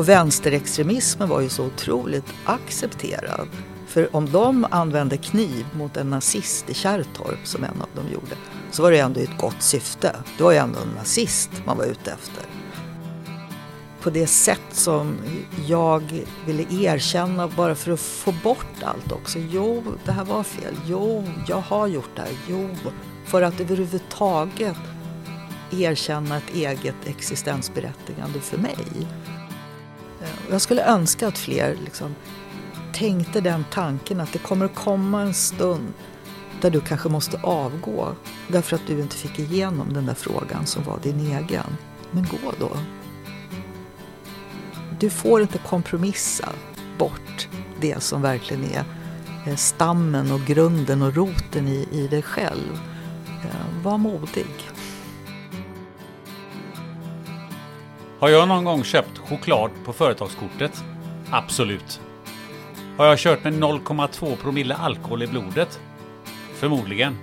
Och vänsterextremismen var ju så otroligt accepterad. För om de använde kniv mot en nazist i Kärrtorp, som en av dem gjorde, så var det ändå i ett gott syfte. Det var ju ändå en nazist man var ute efter. På det sätt som jag ville erkänna bara för att få bort allt också. Jo, det här var fel. Jo, jag har gjort det här. Jo, för att överhuvudtaget erkänna ett eget existensberättigande för mig. Eh, jag skulle önska att fler liksom tänkte den tanken att det kommer att komma en stund där du kanske måste avgå därför att du inte fick igenom den där frågan som var din egen. Men gå då. Du får inte kompromissa bort det som verkligen är eh, stammen och grunden och roten i, i dig själv. Eh, var modig. Har jag någon gång köpt choklad på företagskortet? Absolut. Har jag kört med 0,2 promille alkohol i blodet? Förmodligen.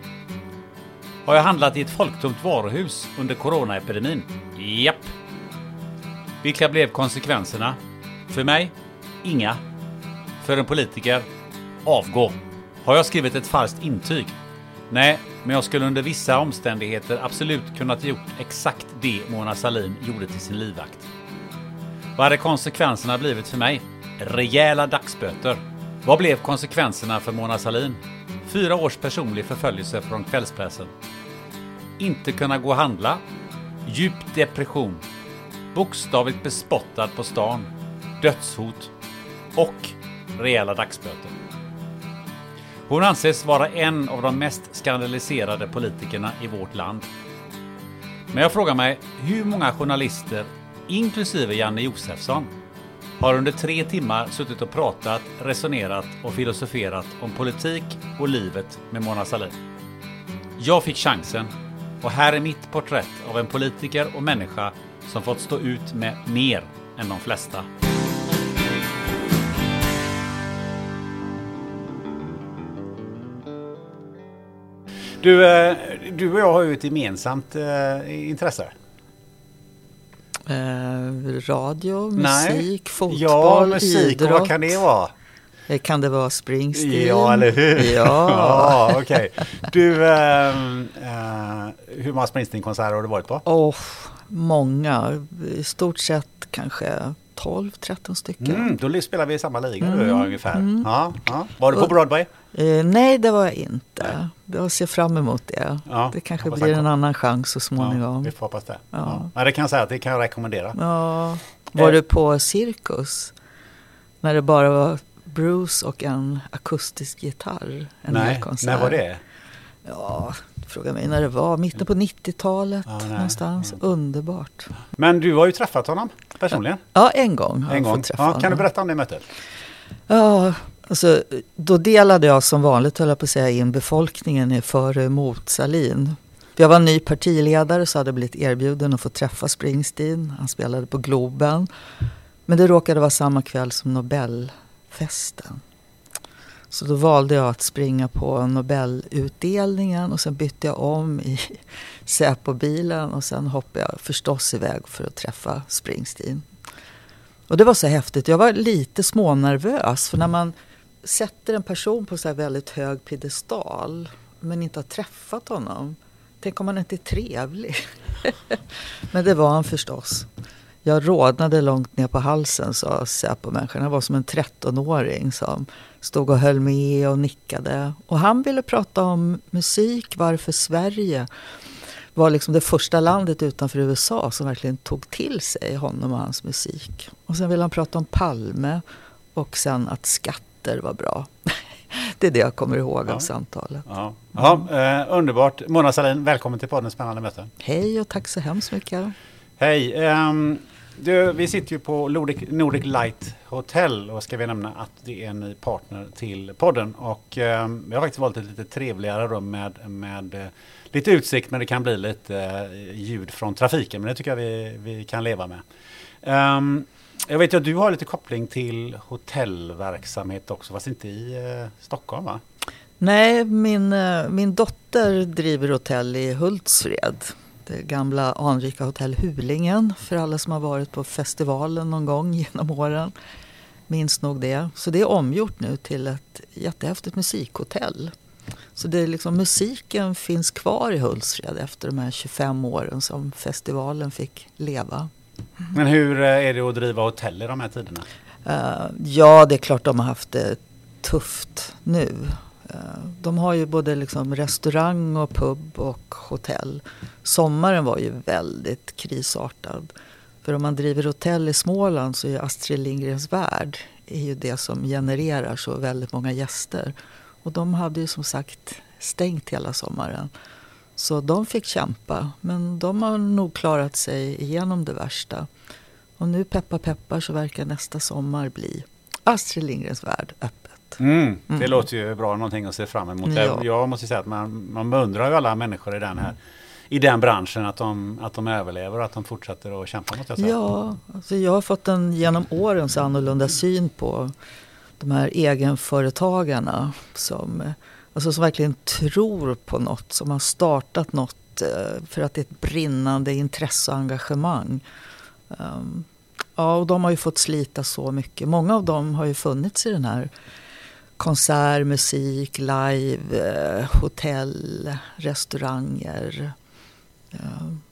Har jag handlat i ett folktomt varuhus under coronaepidemin? Japp. Vilka blev konsekvenserna? För mig? Inga. För en politiker? Avgå. Har jag skrivit ett falskt intyg? Nej, men jag skulle under vissa omständigheter absolut kunnat gjort exakt det Mona Sahlin gjorde till sin livvakt. Vad hade konsekvenserna blivit för mig? Rejäla dagsböter. Vad blev konsekvenserna för Mona Sahlin? Fyra års personlig förföljelse från kvällspressen. Inte kunna gå och handla. Djup depression. Bokstavligt bespottad på stan. Dödshot. Och rejäla dagsböter. Hon anses vara en av de mest skandaliserade politikerna i vårt land. Men jag frågar mig hur många journalister, inklusive Janne Josefsson, har under tre timmar suttit och pratat, resonerat och filosoferat om politik och livet med Mona Sahlin. Jag fick chansen och här är mitt porträtt av en politiker och människa som fått stå ut med mer än de flesta. Du, eh, du och jag har ju ett gemensamt eh, intresse. Eh, radio, Nej. musik, fotboll, Ja, musik. Idrott. vad kan det vara? Eh, Kan det vara Springsteen? Ja, eller hur? Ja. ja okej. Du, ehm, eh, hur många Springsteen-konserter har du varit på? Åh, många. I stort sett kanske 12-13 stycken. Mm, då spelar vi i samma liga du och Mm, jag ungefär. mm. Ja, ja. Var du på Broadway? Eh, nej, det var jag inte. Jag ser fram emot det. Ja, det kanske blir en annan chans så Ja, småningom. vi får hoppas det. Ja. Ja. Men det kan jag säga att det kan jag rekommendera. Ja. Var Eh. du på Cirkus? När det bara var Bruce och en akustisk gitarr? En Nej, när var det? Ja, fråga mig när det var. Mitten på 90-talet Ja, nej, någonstans. ja. Underbart. Men du har ju träffat honom personligen. Ja, en gång har En jag gång. fått träffa Ja, kan du honom. berätta om det mötet? Ja, alltså, då delade jag som vanligt, höll jag på att säga, in befolkningen i för och emot Salin. Jag var ny partiledare så hade jag blivit erbjuden att få träffa Springsteen. Han spelade på Globen. Men det råkade vara samma kväll som Nobelfesten. Så då valde jag att springa på Nobelutdelningen och sen bytte jag om i Säpo-bilen och sen hoppade jag förstås iväg för att träffa Springsteen. Och det var så häftigt. Jag var lite smånervös för när man sätter en person på så här väldigt hög piedestal men inte har träffat honom. Tänk om han inte är trevlig? men det var han förstås. Jag rodnade långt ner på halsen, sa Säpo-människan. Han var som en 13-åring som stod och höll med och nickade. Och han ville prata om musik, varför Sverige var liksom det första landet utanför USA som verkligen tog till sig honom och hans musik. Och sen ville han prata om Palme och sen att skatter var bra. Det är det jag kommer ihåg Ja. av samtalet. Ja, ja eh, underbart. Mona Sahlin, välkommen till podden Spännande möte. Hej och tack så hemskt mycket. Hej. ehm, du, vi sitter ju på Nordic, Nordic Light Hotel och ska vi nämna att det är en ny partner till podden. Och eh, vi har faktiskt valt ett lite trevligare rum med, med eh, lite utsikt men det kan bli lite eh, ljud från trafiken. Men det tycker jag vi, vi kan leva med. Um, jag vet ju att du har lite koppling till hotellverksamhet också, fast inte i eh, Stockholm va? Nej, min, eh, min dotter driver hotell i Hultsfred. Det gamla anrika hotell Hulingen för alla som har varit på festivalen någon gång genom åren. Minns nog det. Så det är omgjort nu till ett jättehäftigt musikhotell. Så det är liksom, musiken finns kvar i Hultsfred efter de här 25 åren som festivalen fick leva. Men hur eh, är det att driva hotell i de här tiderna? Eh, ja, det är klart de har haft det tufft nu. Eh, de har ju både liksom restaurang och pub och hotell. Sommaren var ju väldigt krisartad. För om man driver hotell i Småland så är ju Astrid Lindgrens Värld är ju det som genererar så väldigt många gäster. Och de hade ju som sagt stängt hela sommaren. Så de fick kämpa. Men de har nog klarat sig igenom det värsta. Och nu peppar peppar så verkar nästa sommar bli Astrid Lindgrens Värld öppet. Mm, det låter ju bra, någonting att se fram emot. Ja. Jag måste säga att man, man beundrar ju alla människor i den här i den branschen att de, att de överlever och att de fortsätter att kämpa mot säga. Ja, alltså jag har fått en genom åren så annorlunda syn på de här egenföretagarna som, alltså som verkligen tror på något, som har startat något eh, för att det är ett brinnande intresse och engagemang. Ehm, Ja, och de har ju fått slita så mycket. Många av dem har ju funnits i den här konsert, musik, live, eh, hotell, restauranger. Ja,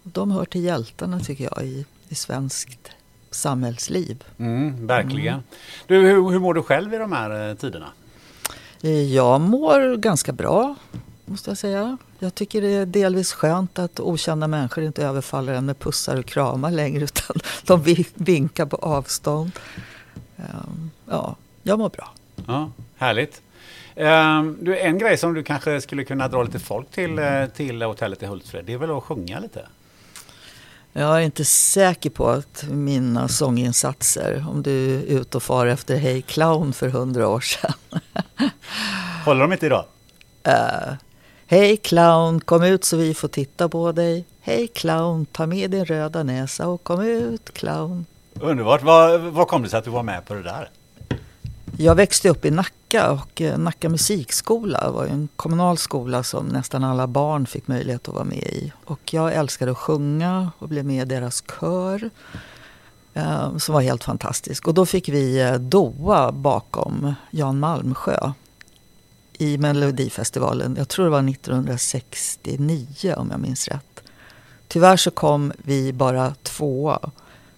de hör till hjältarna tycker jag i, i svenskt samhällsliv. Mm, verkligen. Du, hur, hur mår du själv i de här eh, tiderna? Eh, Jag mår ganska bra, måste jag säga. Jag tycker det är delvis skönt att okända människor inte överfaller en med pussar och kramar längre utan de vi- vinkar på avstånd. Ja, jag mår bra. Ja, härligt. Ehm, du, en grej som du kanske skulle kunna dra lite folk till, eh, till hotellet i Hultsfred, det är väl att sjunga lite? Jag är inte säker på att mina sånginsatser, om du är ute och far efter Hey Clown för hundra år sedan. Håller de inte idag? Eh, Hej clown, kom ut så vi får titta på dig. Hej clown, ta med din röda näsa och kom ut clown. Underbart. Vad, vad kom det sig att du var med på det där? Jag växte upp i Nacka och eh, Nacka musikskola var en kommunal skola som nästan alla barn fick möjlighet att vara med i. Och jag älskade att sjunga och blev med i deras kör. Eh, som var helt fantastisk. Och då fick vi eh, Doa bakom Jan Malmsjö i Melodifestivalen. Jag tror det var 1969 om jag minns rätt. Tyvärr så kom vi bara tvåa.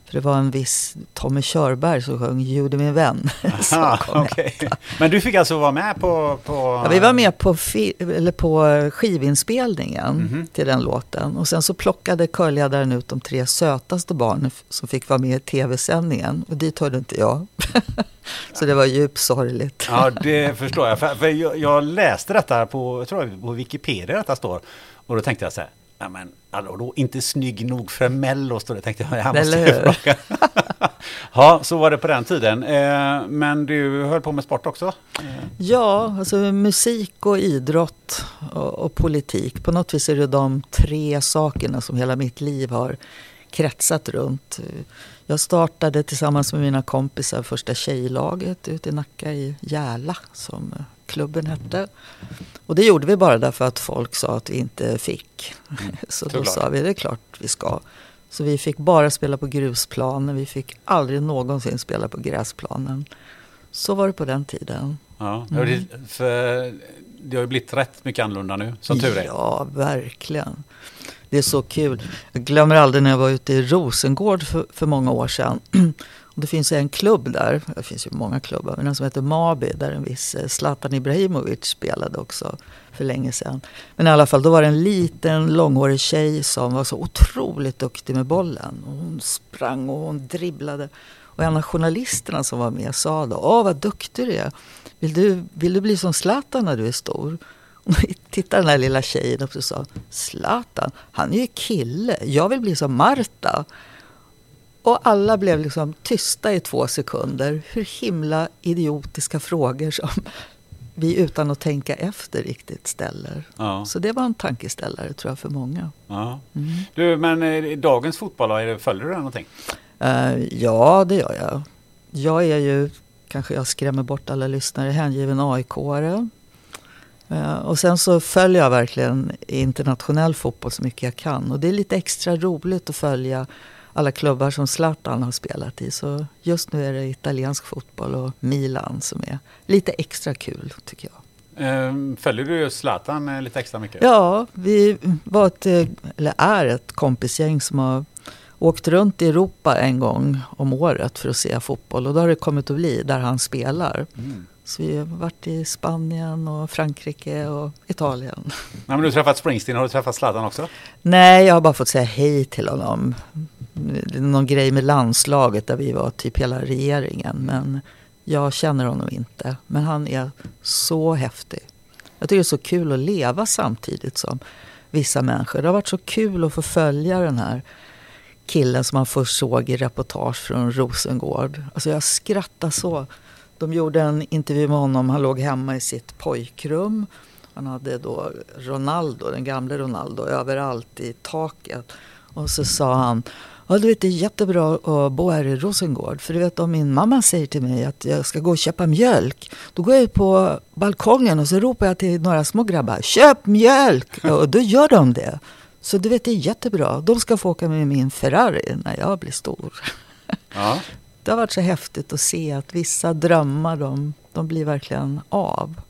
För det var en viss Tommy Körberg som sjöng Jude min vän. Aha, okej. Men du fick alltså vara med på... på Ja, vi var med på, eller på skivinspelningen Mhm. till den låten. Och sen så plockade körledaren ut de tre sötaste barnen som fick vara med i tv-sändningen. Och dit hörde inte jag. så det var djupt sorgligt. Ja, det förstår jag. För, för jag, jag läste detta på, jag tror på Wikipedia detta står. Och då tänkte jag så här, ja men hallå, då inte snygg nog för Mello står det. Tänkte jag, jag måste Eller ja, så var det på den tiden. Eh, men du höll på med sport också? Eh, Ja, alltså musik och idrott och, och politik. På något vis är det de tre sakerna som hela mitt liv har kretsat runt. Jag startade tillsammans med mina kompisar första tjejlaget ute i Nacka i Järla som klubben hette. Och det gjorde vi bara därför att folk sa att vi inte fick. Så då Såklart. sa vi det är klart vi ska. Så vi fick bara spela på grusplanen. Vi fick aldrig någonsin spela på gräsplanen. Så var det på den tiden. Ja, Mm. för det har ju blivit rätt mycket annorlunda nu, som tur är. Ja, verkligen. Det är så kul. Jag glömmer aldrig när jag var ute i Rosengård för, för många år sedan. Det finns en klubb där, det finns ju många klubbar, men en som heter Mabi där en viss eh, Zlatan Ibrahimovic spelade också för länge sedan. Men i alla fall, då var det en liten långhårig tjej som var så otroligt duktig med bollen. Hon sprang och hon dribblade. Och en av journalisterna som var med sa då, åh vad duktig du är. Vill du, vill du bli som Zlatan när du är stor? Och tittade den här lilla tjejen upp och sa, Zlatan, han är ju kille, jag vill bli som Marta. Och alla blev liksom tysta i två sekunder. Hur himla idiotiska frågor som vi utan att tänka efter riktigt ställer. Ja, Så det var en tankeställare tror jag för många. ja. Mm. Du, men eh, dagens fotboll, följer du någonting? Eh, ja, det gör jag. Jag är ju, kanske jag skrämmer bort alla lyssnare, hängiven AIK-are. Eh, och sen så följer jag verkligen internationell fotboll så mycket jag kan. Och det är lite extra roligt att följa alla klubbar som Zlatan har spelat i. Så just nu är det italiensk fotboll och Milan som är lite extra kul tycker jag. Eh, Följer du Zlatan eh, lite extra mycket? Ja, vi var ett, eh, eller är ett kompisgäng som har åkt runt i Europa en gång om året för att se fotboll. Och då har det kommit att bli där han spelar. Mm. Så vi har varit i Spanien och Frankrike och Italien. Nej, men du har träffat Springsteen, har du träffat Zlatan också? Nej, jag har bara fått säga hej till honom. Någon grej med landslaget där vi var typ hela regeringen. Men jag känner honom inte. Men han är så häftig. Jag tycker det är så kul att leva samtidigt som vissa människor. Det har varit så kul att få följa den här killen som man först såg i reportage från Rosengård. Alltså jag skrattar så. De gjorde en intervju med honom. Han låg hemma i sitt pojkrum. Han hade då Ronaldo, den gamle Ronaldo, överallt i taket. Och så sa han, ja du vet det är jättebra att bo här i Rosengård. För du vet om min mamma säger till mig att jag ska gå och köpa mjölk. Då går jag ut på balkongen och så ropar jag till några små grabbar, köp mjölk! Och då gör de det. Så du vet det är jättebra. De ska få åka med min Ferrari när jag blir stor. Ja. Det har varit så häftigt att se att vissa drömmar de, de blir verkligen av.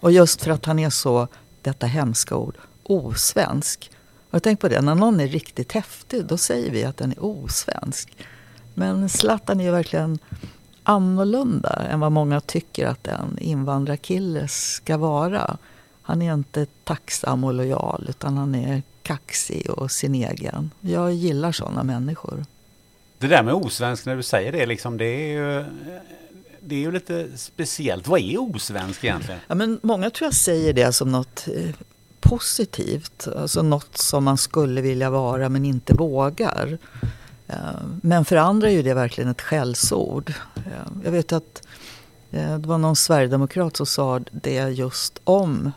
Och just för att han är så, detta hemska ord, osvensk. Du tänkt på det? När någon är riktigt häftig då säger vi att den är osvensk. Men Zlatan är ju verkligen annorlunda än vad många tycker att en invandrarkille ska vara. Han är inte tacksam och lojal utan han är kaxig och sin egen. Jag gillar sådana människor. Det där med osvensk när du säger det, liksom, det är ju... Det är ju lite speciellt. Vad är osvensk egentligen? Ja, men många tror jag säger det som något eh, positivt. Alltså något som man skulle vilja vara men inte vågar. Eh, men för andra är ju det verkligen ett skällsord. Eh, jag vet att eh, det var någon sverigedemokrat som sa det just om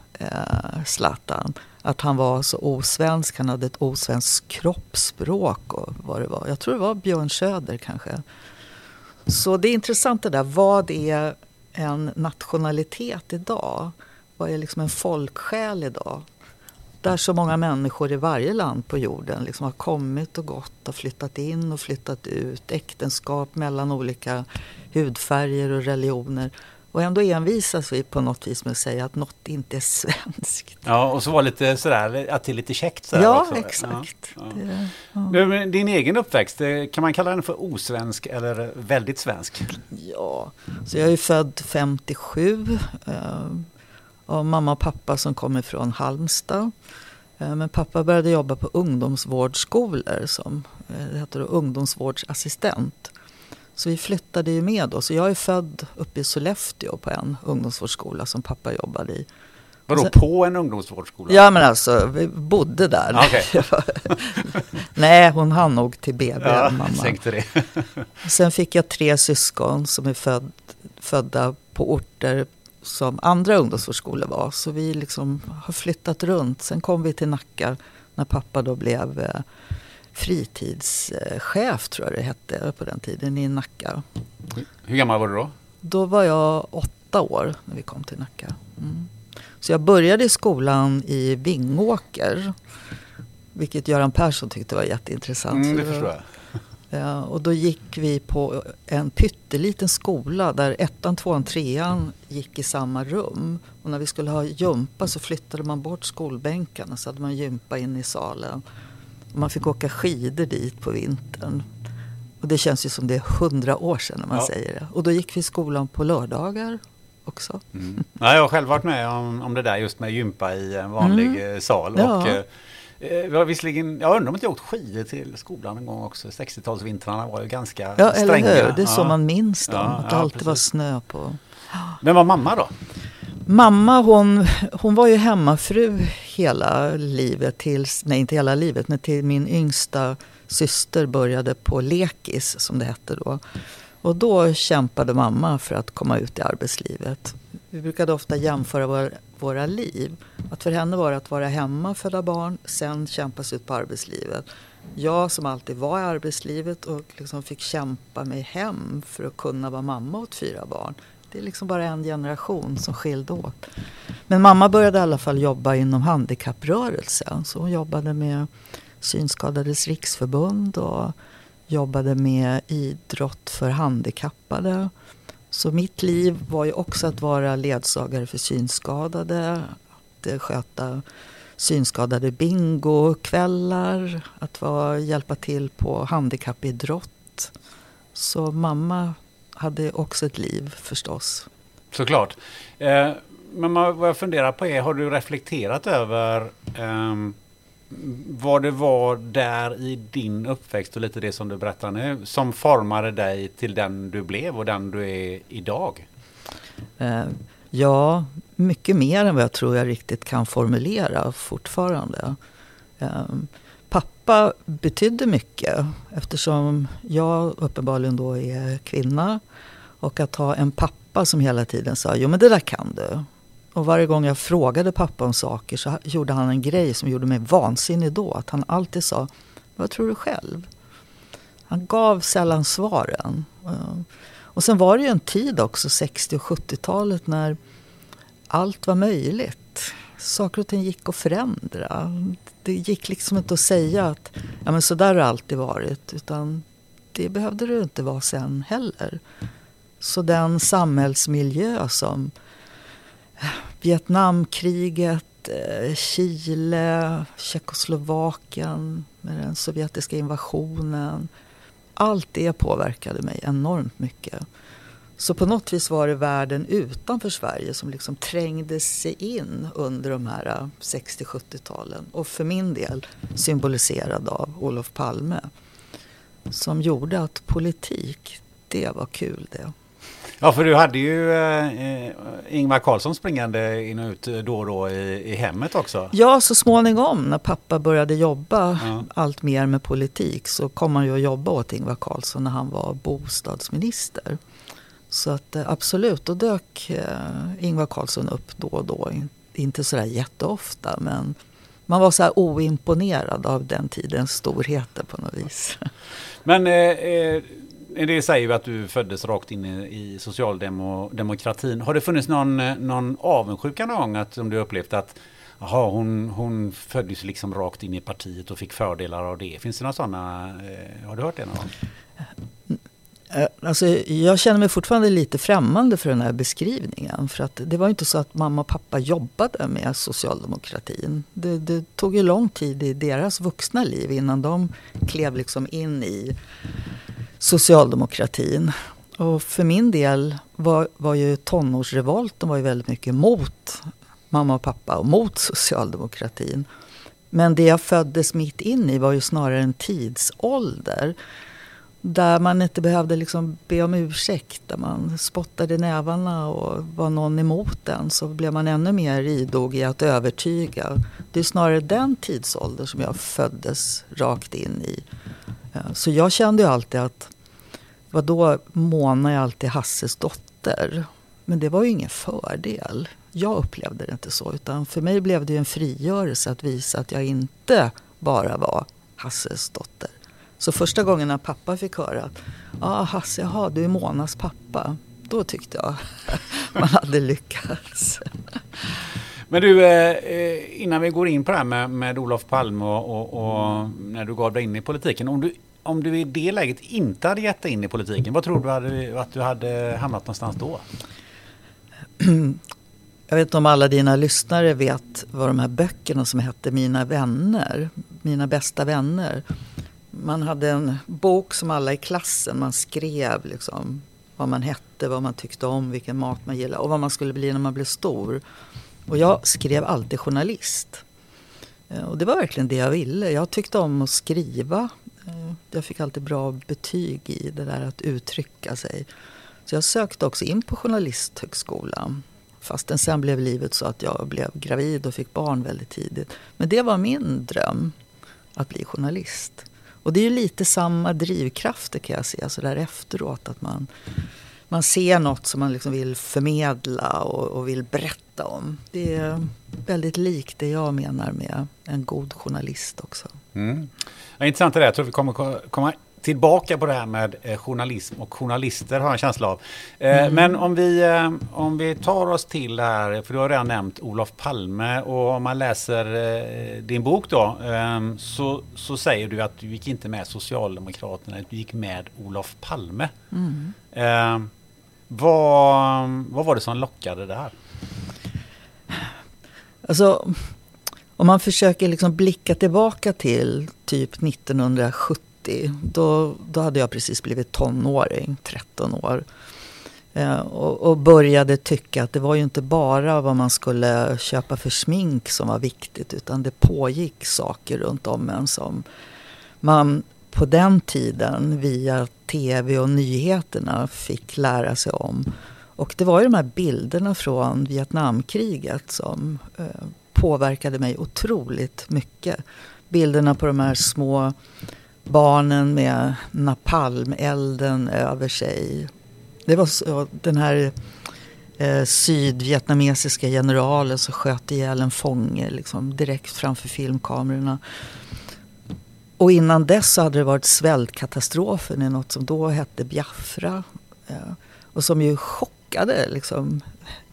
Zlatan. Att han var så osvensk, han hade ett osvenskt kroppsspråk och vad det var. Jag tror det var Björn Söder kanske. Så det är intressant det där. Vad är en nationalitet idag? Vad är liksom en folksjäl idag? Där så många människor i varje land på jorden liksom har kommit och gått och flyttat in och flyttat ut. Äktenskap mellan olika hudfärger och religioner. Och ändå envisas vi på något vis med att säga att något inte är svenskt. Ja, och så var lite sådär, att det är lite käckt sådär Ja, också. exakt. Ja, Det, ja. Du, Din egen uppväxt, eh, kan man kalla den för osvensk eller väldigt svensk? Ja, så jag är född 57 eh, av mamma och pappa som kommer från Halmstad. Eh, men pappa började jobba på ungdomsvårdsskolor som eh, det heter då, ungdomsvårdsassistent. Så vi flyttade ju med då. Så jag är född uppe i Sollefteå på en ungdomsvårdsskola som pappa jobbade i. Vadå, Alltså- på en ungdomsvårdsskola? Ja men alltså, vi bodde där. Okej. Nej, hon hann nog till BB, Ja, mamma. Sen fick jag tre syskon som är född, födda på orter som andra ungdomsvårdsskolor var. Så vi liksom har flyttat runt. Sen kom vi till Nacka när pappa då blev eh, fritidschef tror jag det hette på den tiden i Nacka. Hur gammal var du då? då var jag åtta år när vi kom till Nacka. Mm. Så jag började i skolan i Vingåker. Vilket Göran Persson tyckte var jätteintressant. Mm, det förstår jag. Ja, och då gick vi på en pytteliten skola där ettan, tvåan, trean gick i samma rum. Och när vi skulle ha gympa så flyttade man bort skolbänkarna så hade man gympa in i salen. Och man fick åka skidor dit på vintern. Och det känns ju som det är hundra år sedan när man Ja. säger det. Och då gick vi i skolan på lördagar också. Mm. Ja, jag har själv varit med om, om det där just med gympa i en vanlig eh, sal. Mm. Ja. Och, eh, eh, vi har visserligen, jag undrar om inte jag åkt skidor till skolan en gång också. 60-talsvintrarna var ju ganska Ja, eller stränga. hur? Det är så Ja. man minns dem. Ja, att det alltid var precis. snö på. Men var mamma då? Mamma hon, hon var ju hemmafru hela livet tills, nej inte hela livet, men till min yngsta syster började på lekis som det hette då. Och då kämpade mamma för att komma ut i arbetslivet. Vi brukade ofta jämföra våra, våra liv. Att för henne var det att vara hemma, föda barn, sen kämpa sig ut på arbetslivet. Jag som alltid var i arbetslivet och liksom fick kämpa mig hem för att kunna vara mamma åt fyra barn. Det är liksom bara en generation som skilde åt. Men mamma började i alla fall jobba inom handikapprörelsen. Så hon jobbade med Synskadades riksförbund och jobbade med idrott för handikappade. Så mitt liv var ju också att vara ledsagare för synskadade, att eh, sköta synskadade bingokvällar, att vara, hjälpa till på handikappidrott. Så mamma hade också ett liv förstås. Såklart. Eh, men vad jag funderar på är, har du reflekterat över eh, vad det var där i din uppväxt och lite det som du berättar nu som formade dig till den du blev och den du är idag? Eh, ja, mycket mer än vad jag tror jag riktigt kan formulera fortfarande. Eh, pappa betydde mycket eftersom jag uppenbarligen då är kvinna. Och att ha en pappa som hela tiden sa, jo men det där kan du. Och varje gång jag frågade pappa om saker så gjorde han en grej som gjorde mig vansinnig då. Att han alltid sa, vad tror du själv? Han gav sällan svaren. Eh, och sen var det ju en tid också, 60 och 70-talet, när allt var möjligt. Saker och ting gick att förändra. Det gick liksom inte att säga att ja, men så där har det alltid varit. Utan det behövde det inte vara sen heller. Så den samhällsmiljö som Vietnamkriget, eh, Chile, Tjeckoslovakien med den sovjetiska invasionen. Allt det påverkade mig enormt mycket. Så på något vis var det världen utanför Sverige som liksom trängde sig in under de här eh, 60-70-talen. Och för min del symboliserad av Olof Palme. Som gjorde att politik, det var kul det. Ja, för du hade ju eh, Ingvar Carlsson springande in och ut då och då i, i hemmet också. Ja, så småningom när pappa började jobba Ja. allt mer med politik så kom han ju att jobba åt Ingvar Carlsson när han var bostadsminister. Så att eh, absolut, då dök eh, Ingvar Carlsson upp då och då. In- Inte sådär jätteofta men man var så här oimponerad av den tidens storheter på något vis. Men eh, eh, det säger ju att du föddes rakt in i, i socialdemokratin. Har det funnits någon, någon avundsjuka någon gång att, som du upplevt att aha, hon, hon föddes liksom rakt in i partiet och fick fördelar av det. Finns det några sådana? Eh, har du hört det någon gång? Eh, alltså, jag känner mig fortfarande lite främmande för den här beskrivningen. För att det var inte så att mamma och pappa jobbade med socialdemokratin. Det, det tog ju lång tid i deras vuxna liv innan de klev liksom in i socialdemokratin. Och för min del var, var ju tonårsrevolten var ju väldigt mycket mot mamma och pappa och mot socialdemokratin. Men det jag föddes mitt in i var ju snarare en tidsålder där man inte behövde liksom be om ursäkt, där man spottade i nävarna och var någon emot den så blev man ännu mer idog i att övertyga. Det är snarare den tidsålder som jag föddes rakt in i. Eh, så jag kände ju alltid att, vadå, Mona är alltid Hasses dotter. Men det var ju ingen fördel. Jag upplevde det inte så, utan för mig blev det ju en frigörelse att visa att jag inte bara var Hasses dotter. Så första gången när pappa fick höra att ah, Hasse, jaha, du är Monas pappa. då tyckte jag man hade lyckats. Men du, eh, eh, innan vi går in på det här med, med Olof Palme och, och, och, när du gav dig in i politiken. Om du, om du i det läget inte hade gett dig in i politiken, vad tror du hade, att du hade hamnat någonstans då? Jag vet inte om alla dina lyssnare vet vad de här böckerna som hette Mina vänner, Mina bästa vänner. Man hade en bok som alla i klassen, man skrev liksom vad man hette, vad man tyckte om, vilken mat man gillade och vad man skulle bli när man blev stor. Och jag skrev alltid journalist. Eh, och det var verkligen det jag ville. Jag tyckte om att skriva. Jag fick alltid bra betyg i det där att uttrycka sig. Så jag sökte också in på Journalisthögskolan. Fastän sen blev livet så att jag blev gravid och fick barn väldigt tidigt. Men det var min dröm, att bli journalist. Och det är ju lite samma drivkrafter kan jag se så där efteråt. Att man, man ser något som man liksom vill förmedla och, och vill berätta om. Det är väldigt likt det jag menar med en god journalist också. Mm. Ja, intressant det där. Jag tror vi kommer komma tillbaka på det här med eh, journalism och journalister har jag en känsla av. Eh, mm. Men om vi, eh, om vi tar oss till det här, för du har redan nämnt Olof Palme och om man läser din bok då så, så säger du att du gick inte med Socialdemokraterna, du gick med Olof Palme. Mm. Vad, vad var det som lockade där? Alltså, om man försöker liksom blicka tillbaka till typ 1970 då, då hade jag precis blivit tonåring, 13 år. Eh, och, och, började tycka att det var ju inte bara vad man skulle köpa för smink som var viktigt utan det pågick saker runt om en som man på den tiden via tv och nyheterna fick lära sig om. Och det var ju de här bilderna från Vietnamkriget som eh, påverkade mig otroligt mycket. Bilderna på de här små barnen med napalmelden över sig. Det var så, den här eh, sydvietnamesiska generalen som sköt ihjäl en fånge liksom, direkt framför filmkamerorna. Och innan dess så hade det varit svältkatastrofen i något som då hette Biafra. Eh, och som ju chockade liksom,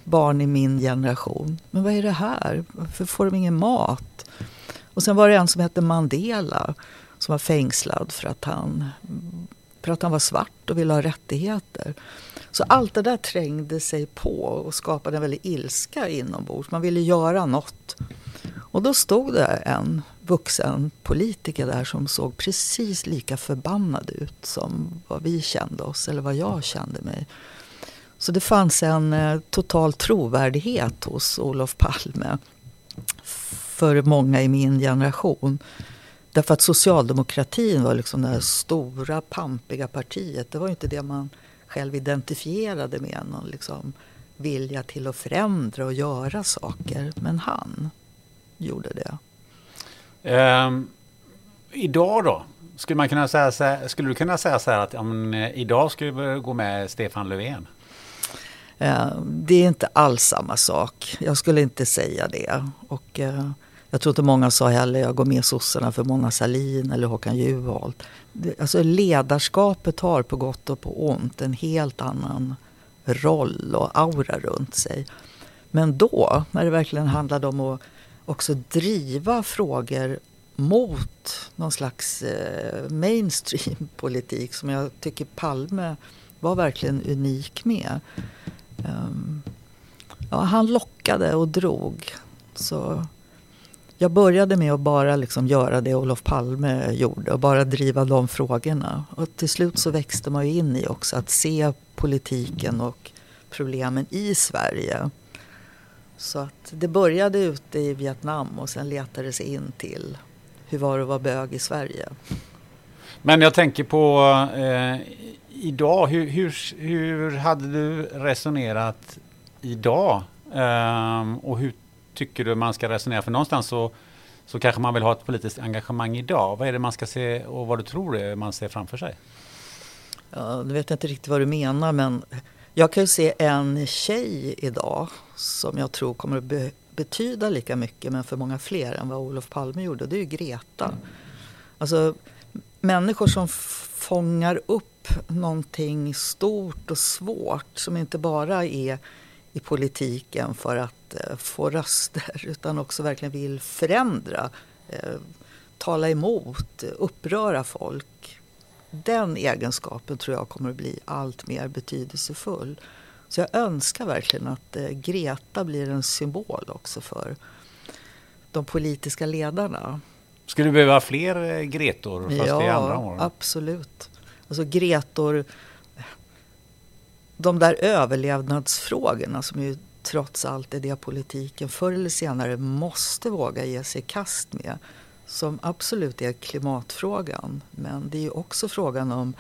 barn i min generation. Men vad är det här? Varför får de ingen mat? Och sen var det en som hette Mandela som var fängslad för att han, för att han var svart och ville ha rättigheter. Så allt det där trängde sig på och skapade en väldig ilska inombords. Man ville göra något. Och då stod det en vuxen politiker där som såg precis lika förbannad ut som vad vi kände oss, eller vad jag kände mig. Så det fanns en eh, total trovärdighet hos Olof Palme för många i min generation. Därför att socialdemokratin var liksom det här stora pampiga partiet. Det var inte det man själv identifierade med någon liksom vilja till att förändra och göra saker. Men han gjorde det. Um, idag då? Skulle, man kunna säga så här, skulle du kunna säga så här att um, idag skulle vi gå med Stefan Löfven? Eh, det är inte alls samma sak. Jag skulle inte säga det. Och, eh, jag tror inte många sa heller jag går med sossarna för Mona Sahlin eller Håkan Juholt. Alltså ledarskapet har på gott och på ont en helt annan roll och aura runt sig. Men då, när det verkligen handlade om att också driva frågor mot någon slags eh, mainstream-politik som jag tycker Palme var verkligen unik med. Um, ja, han lockade och drog. Så jag började med att bara liksom göra det Olof Palme gjorde och bara driva de frågorna. Och till slut så växte man ju in i också att se politiken och problemen i Sverige. Så att det började ute i Vietnam och sen letade det sig in till hur var det att vara bög i Sverige. Men jag tänker på eh, idag, hur, hur, hur hade du resonerat idag? Eh, och hur tycker du man ska resonera? För någonstans så, så kanske man vill ha ett politiskt engagemang idag. Vad är det man ska se och vad du tror är man ser framför sig? Ja, nu vet jag inte riktigt vad du menar men jag kan ju se en tjej idag som jag tror kommer att be betyda lika mycket men för många fler än vad Olof Palme gjorde. Det är ju Greta. Mm. Alltså människor som fångar upp upp någonting stort och svårt som inte bara är i politiken för att eh, få röster utan också verkligen vill förändra, eh, tala emot, uppröra folk. Den egenskapen tror jag kommer att bli allt mer betydelsefull. Så jag önskar verkligen att eh, Greta blir en symbol också för de politiska ledarna. Skulle du behöva fler eh, Gretor fast ja, i andra år? absolut. Alltså Gretor, de där överlevnadsfrågorna som ju trots allt är det politiken förr eller senare måste våga ge sig i kast med. Som absolut är klimatfrågan. Men det är också frågan om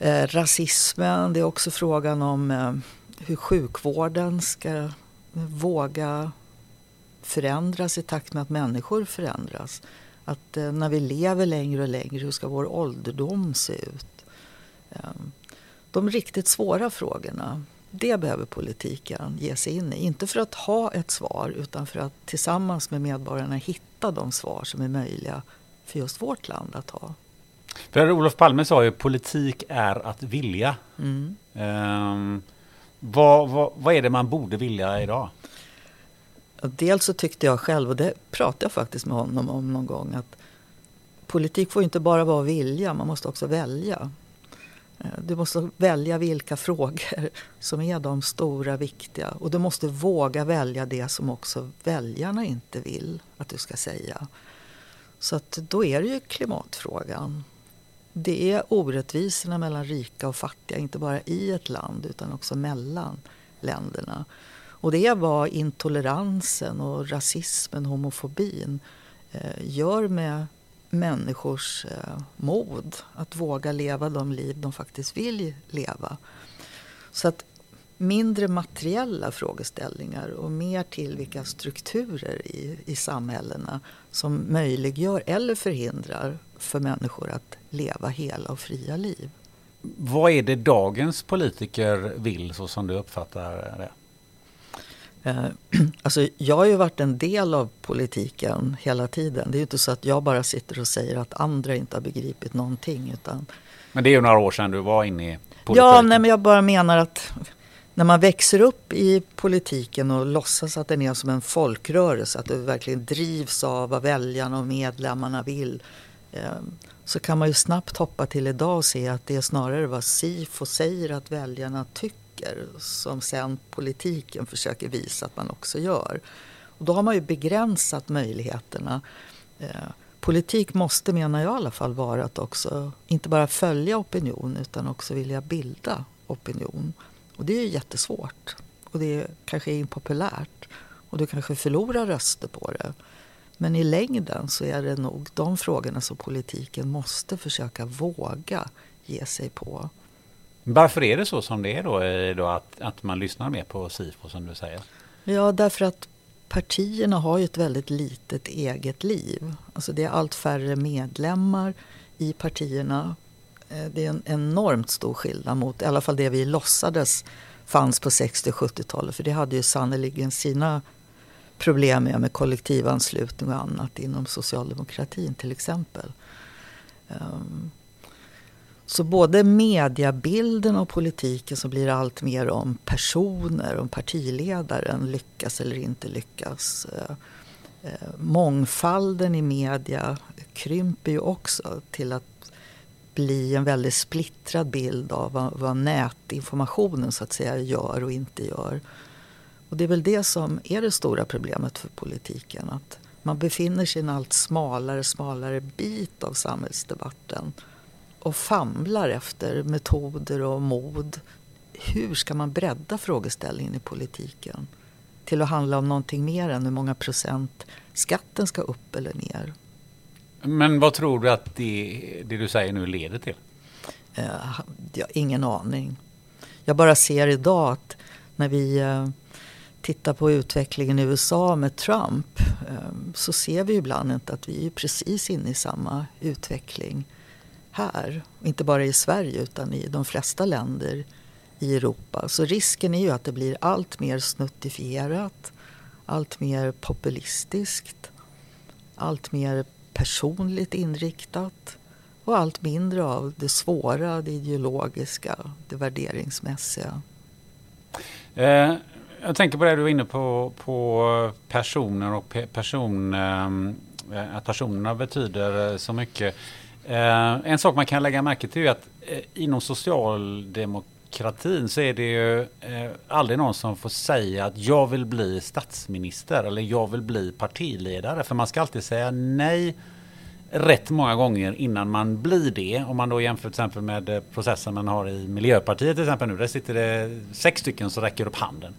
eh, rasismen. Det är också frågan om eh, hur sjukvården ska våga förändras i takt med att människor förändras. Att eh, när vi lever längre och längre, hur ska vår ålderdom se ut? Eh, de riktigt svåra frågorna, det behöver politiken ge sig in i. Inte för att ha ett svar utan för att tillsammans med medborgarna hitta de svar som är möjliga för just vårt land att ha. För Olof Palme sa ju politik är att vilja. Mm. Um, vad, vad, vad är det man borde vilja idag? Dels så tyckte jag själv, och det pratade jag faktiskt med honom om någon gång, att politik får inte bara vara vilja, man måste också välja. Eh, du måste välja vilka frågor som är de stora, viktiga. Och du måste våga välja det som också väljarna inte vill att du ska säga. Så att då är det ju klimatfrågan. Det är orättvisorna mellan rika och fattiga, inte bara i ett land utan också mellan länderna. Och det är vad intoleransen och rasismen, homofobin eh, gör med människors eh, mod att våga leva de liv de faktiskt vill leva. Så att mindre materiella frågeställningar och mer till vilka strukturer i, i samhällena som möjliggör eller förhindrar för människor att leva hela och fria liv. Vad är det dagens politiker vill så som du uppfattar det? Eh, alltså, jag har ju varit en del av politiken hela tiden. Det är ju inte så att jag bara sitter och säger att andra inte har begripit någonting. Utan... Men det är ju några år sedan du var inne i politiken. Ja, nej, men jag bara menar att när man växer upp i politiken och låtsas att den är som en folkrörelse, att det verkligen drivs av vad väljarna och medlemmarna vill. Ehm, så kan man ju snabbt hoppa till idag och se att det är snarare vad SIFO säger att väljarna tycker som sen politiken försöker visa att man också gör. Och då har man ju begränsat möjligheterna. Eh, politik måste, menar jag i alla fall, vara att också inte bara följa opinion utan också vilja bilda opinion. Och det är ju jättesvårt. Och det kanske är impopulärt. Och du kanske förlorar röster på det. Men i längden så är det nog de frågorna som politiken måste försöka våga ge sig på. Varför är det så som det är då, då att, att man lyssnar mer på SIFO som du säger? Ja, därför att partierna har ju ett väldigt litet eget liv. Alltså det är allt färre medlemmar i partierna. Eh, det är en enormt stor skillnad mot, i alla fall det vi låtsades fanns på 60 och 70-talet. För det hade ju sannerligen sina problem med, med kollektivanslutning och annat inom socialdemokratin till exempel. Ehm, så både mediebilden och politiken som blir allt mer om personer, om partiledaren lyckas eller inte lyckas. Eh, eh, mångfalden i media krymper ju också till att bli en väldigt splittrad bild av vad, vad nätinformationen så att säga gör och inte gör. Och det är väl det som är det stora problemet för politiken. Att man befinner sig i en allt smalare, smalare bit av samhällsdebatten och famlar efter metoder och mod. Hur ska man bredda frågeställningen i politiken till att handla om någonting mer än hur många procent skatten ska upp eller ner? Men vad tror du att det, det du säger nu leder till? Uh, jag har ingen aning. Jag bara ser idag att när vi uh, tittar på utvecklingen i USA med Trump uh, så ser vi ibland inte att vi är precis inne i samma utveckling här. Inte bara i Sverige utan i de flesta länder i Europa. Så risken är ju att det blir allt mer snuttifierat, allt mer populistiskt, allt mer personligt inriktat. och allt mindre av det svåra, det ideologiska, det värderingsmässiga. Eh, jag tänker på det du var inne på, på personer och person, eh, att personerna betyder eh, så mycket. Eh, en sak man kan lägga märke till är att eh, inom socialdemokratin så är det ju eh, aldrig någon som får säga att jag vill bli statsminister eller jag vill bli partiledare. För man ska alltid säga nej rätt många gånger innan man blir det. Om man då jämför till exempel med processen man har i Miljöpartiet till exempel nu. Där sitter det sex stycken som räcker upp handen.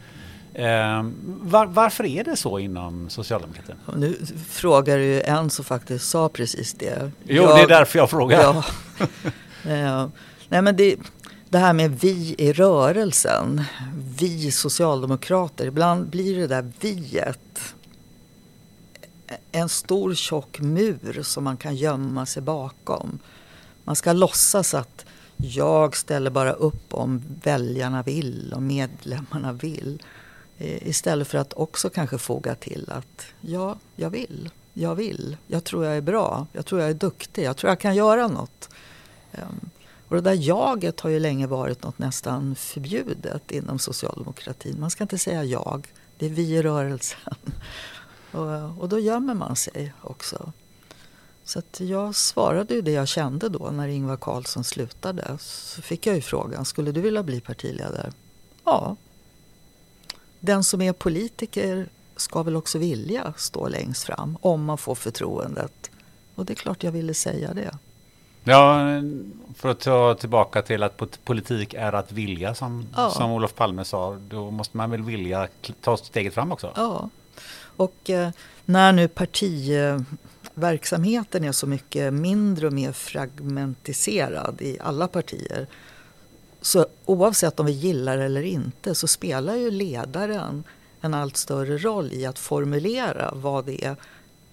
Eh, var, varför är det så inom socialdemokratin? Nu frågar du en som faktiskt sa precis det. Jo, jag, det är därför jag frågar. Ja, eh, nej men det, det här med vi i rörelsen, vi socialdemokrater. Ibland blir det där viet en stor tjock mur som man kan gömma sig bakom. Man ska låtsas att jag ställer bara upp om väljarna vill och medlemmarna vill. Istället för att också kanske foga till att ja, jag vill, jag vill, jag tror jag är bra, jag tror jag är duktig, jag tror jag kan göra något. Ehm, och det där jaget har ju länge varit något nästan förbjudet inom socialdemokratin. Man ska inte säga jag, det är vi i rörelsen. Och, och då gömmer man sig också. Så att jag svarade ju det jag kände då när Ingvar Carlsson slutade. Så fick jag ju frågan, skulle du vilja bli partiledare? Ja, den som är politiker ska väl också vilja stå längst fram om man får förtroendet. Och det är klart jag ville säga det. Ja, för att ta tillbaka till att politik är att vilja som, ja. som Olof Palme sa. Då måste man väl vilja ta steget fram också? Ja, och eh, när nu partiverksamheten är så mycket mindre och mer fragmentiserad i alla partier så oavsett om vi gillar eller inte så spelar ju ledaren en allt större roll i att formulera vad det är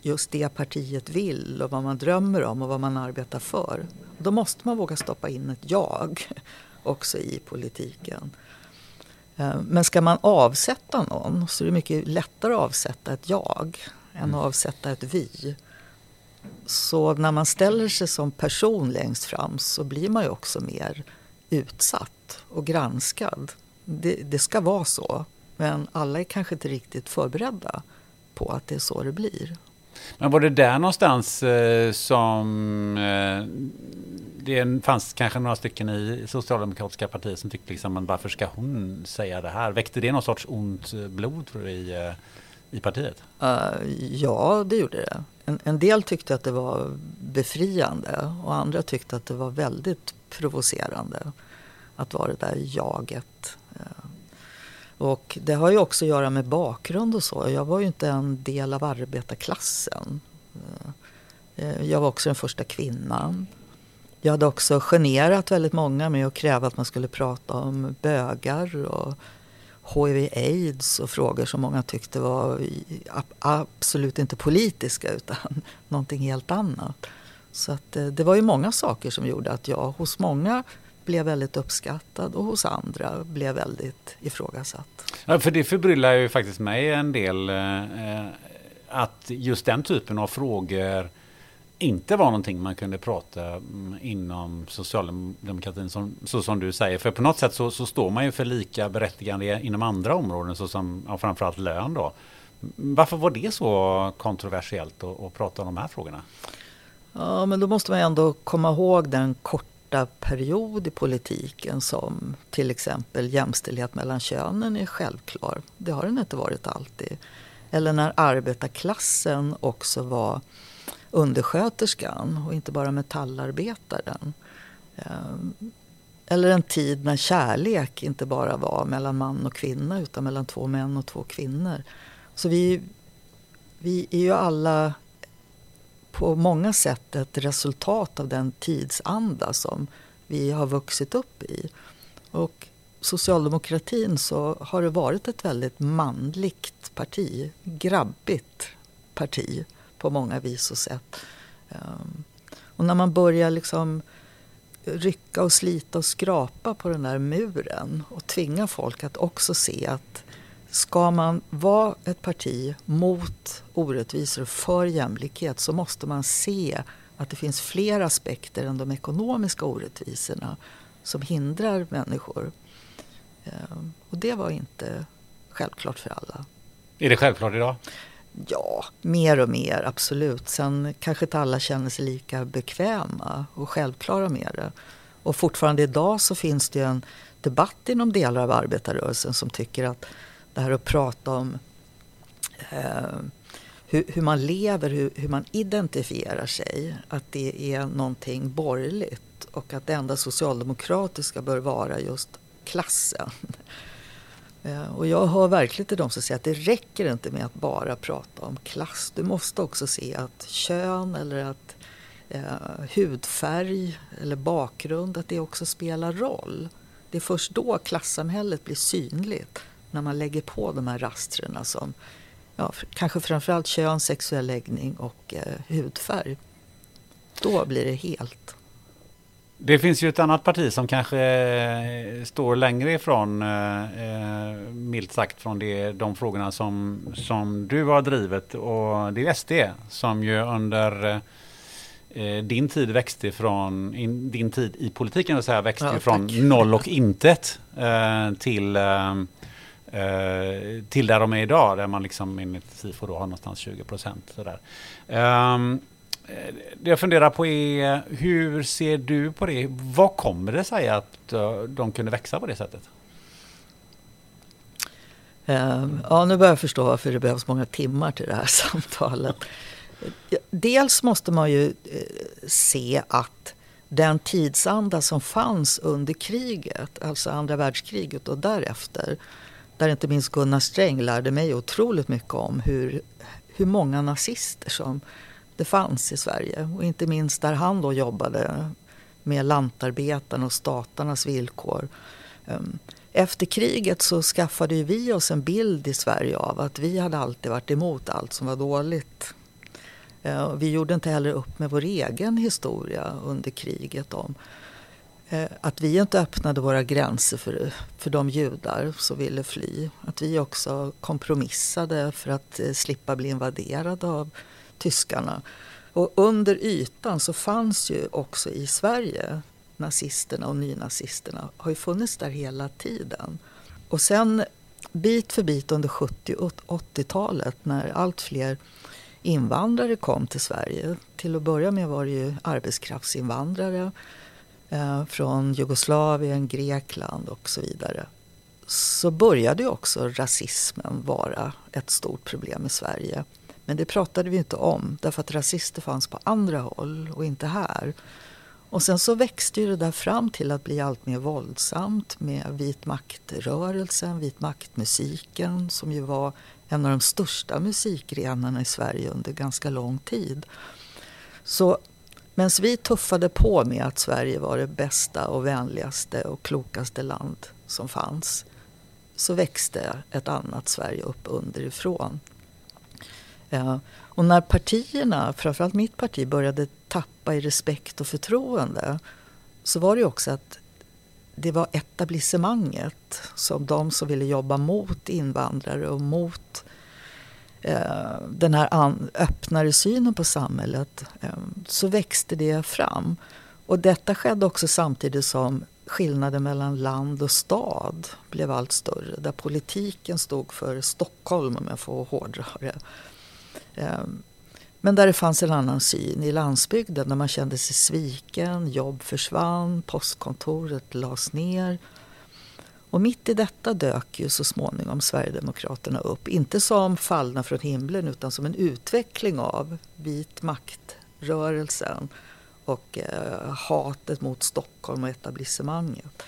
just det partiet vill och vad man drömmer om och vad man arbetar för. Då måste man våga stoppa in ett jag också i politiken. Eh, men ska man avsätta någon så är det mycket lättare att avsätta ett jag än att mm. avsätta ett vi. Så när man ställer sig som person längst fram så blir man ju också mer utsatt och granskad. Det, det, ska vara så, men alla är kanske inte riktigt förberedda på att det är så det blir. Men var det där någonstans eh, som eh, det fanns kanske några stycken i socialdemokratiska partiet som tyckte liksom, varför ska hon säga det här? Väckte det någon sorts ont blod tror du, i, eh, i partiet? Uh, ja, det gjorde det. En, en, del tyckte att det var befriande och andra tyckte att det var väldigt provocerande att vara det där jaget. Och det har ju också att göra med bakgrund och så. Jag var ju inte en del av arbetarklassen. Eh, jag var också den första kvinnan. Jag hade också generat väldigt många med att kräva att man skulle prata om bögar och HIV-aids och frågor som många tyckte var absolut inte politiska utan någonting helt annat. Så att eh, det var ju många saker som gjorde att jag hos många blev väldigt uppskattad och hos andra blev väldigt ifrågasatt. Ja, för det förbryllar ju faktiskt mig en del eh, att just den typen av frågor inte var någonting man kunde prata mm, inom socialdemokratin som, så som du säger. För på något sätt så, så står man ju för lika berättigande inom andra områden såsom ja, framförallt lön då. Varför var det så kontroversiellt att, att prata om de här frågorna? Ja, men då måste man ändå komma ihåg den korta period i politiken som till exempel jämställdhet mellan könen är självklar. Det har den inte varit alltid. Eller när arbetarklassen också var undersköterskan och inte bara metallarbetaren. Ehm, eller en tid när kärlek inte bara var mellan man och kvinna utan mellan två män och två kvinnor. Så vi, vi är ju alla på många sätt ett resultat av den tidsanda som vi har vuxit upp i. Och socialdemokratin så har det varit ett väldigt manligt parti, grabbigt parti på många vis och sätt. Ehm, och när man börjar liksom rycka och slita och skrapa på den där muren och tvinga folk att också se att ska man vara ett parti mot orättvisor och för jämlikhet så måste man se att det finns fler aspekter än de ekonomiska orättvisorna som hindrar människor. Ehm, och det var inte självklart för alla. Är det självklart idag? Ja, mer och mer, absolut. Sen kanske inte alla känner sig lika bekväma och självklara med det. Och fortfarande idag så finns det en debatt inom delar av arbetarrörelsen som tycker att det här att prata om eh, hur, hur, man lever, hur, hur, man identifierar sig, att det är någonting borgerligt och att det enda socialdemokratiska bör vara just klassen. Eh, och jag hör verkligen till de som säger att det räcker inte med att bara prata om klass. Du måste också se att kön eller att eh, hudfärg eller bakgrund, att det också spelar roll. Det är först då klassamhället blir synligt, när man lägger på de här rastrena som ja, kanske framförallt kön, sexuell läggning och eh, hudfärg. Då blir det helt. Det finns ju ett annat parti som kanske eh, står längre ifrån, eh, eh, milt sagt, från det, de frågorna som, som du har drivit. Och det är SD som ju under eh, din tid växte från, in, din tid i politiken vill säga, växte ja, från noll och intet eh, till, eh, Eh, till där de är idag, där man liksom enligt SIFO då har någonstans 20 procent. Sådär. Um, det jag funderar på är, hur ser du på det? Vad kommer det sig att eh, de kunde växa på det sättet? Ehm, ja, nu börjar jag förstå varför det behövs många timmar till det här samtalet. Dels måste man ju se att den tidsanda som fanns under kriget, alltså andra världskriget och därefter, där inte minst Gunnar Sträng lärde mig otroligt mycket om hur, hur många nazister som det fanns i Sverige. Och inte minst där han då jobbade med lantarbetarna och statarnas villkor. Ehm, efter kriget så skaffade vi oss en bild i Sverige av att vi hade alltid varit emot allt som var dåligt. Ehm, vi gjorde inte heller upp med vår egen historia under kriget om Eh, att vi inte öppnade våra gränser för, för de judar som ville fly. Att vi också kompromissade för att eh, slippa bli invaderade av tyskarna. Och under ytan så fanns ju också i Sverige nazisterna och nynazisterna har ju funnits där hela tiden. Och sen bit för bit under 70 och 80-talet när allt fler invandrare kom till Sverige. Till att börja med var det ju arbetskraftsinvandrare eh, från Jugoslavien, Grekland och så vidare. Så började ju också rasismen vara ett stort problem i Sverige. Men det pratade vi inte om därför att rasister fanns på andra håll och inte här. Och sen så växte ju det där fram till att bli allt mer våldsamt med vit maktrörelsen, vit maktmusiken som ju var en av de största musikgrenarna i Sverige under ganska lång tid. Så medan vi tuffade på med att Sverige var det bästa och vänligaste och klokaste land som fanns så växte ett annat Sverige upp underifrån. Eh, och när partierna, framförallt mitt parti, började tappa i respekt och förtroende så var det också att det var etablissemanget, som de som ville jobba mot invandrare och mot eh, Eh, den här an, öppnare synen på samhället, eh, så växte det fram. Och detta skedde också samtidigt som skillnaden mellan land och stad blev allt större. Där politiken stod för Stockholm, om jag får hårdra det. Eh, men där det fanns en annan syn i landsbygden där man kände sig sviken, jobb försvann, postkontoret lades ner. Och mitt i detta dök ju så småningom Sverigedemokraterna upp. Inte som fallna från himlen utan som en utveckling av vit maktrörelsen och eh, hatet mot Stockholm och etablissemanget.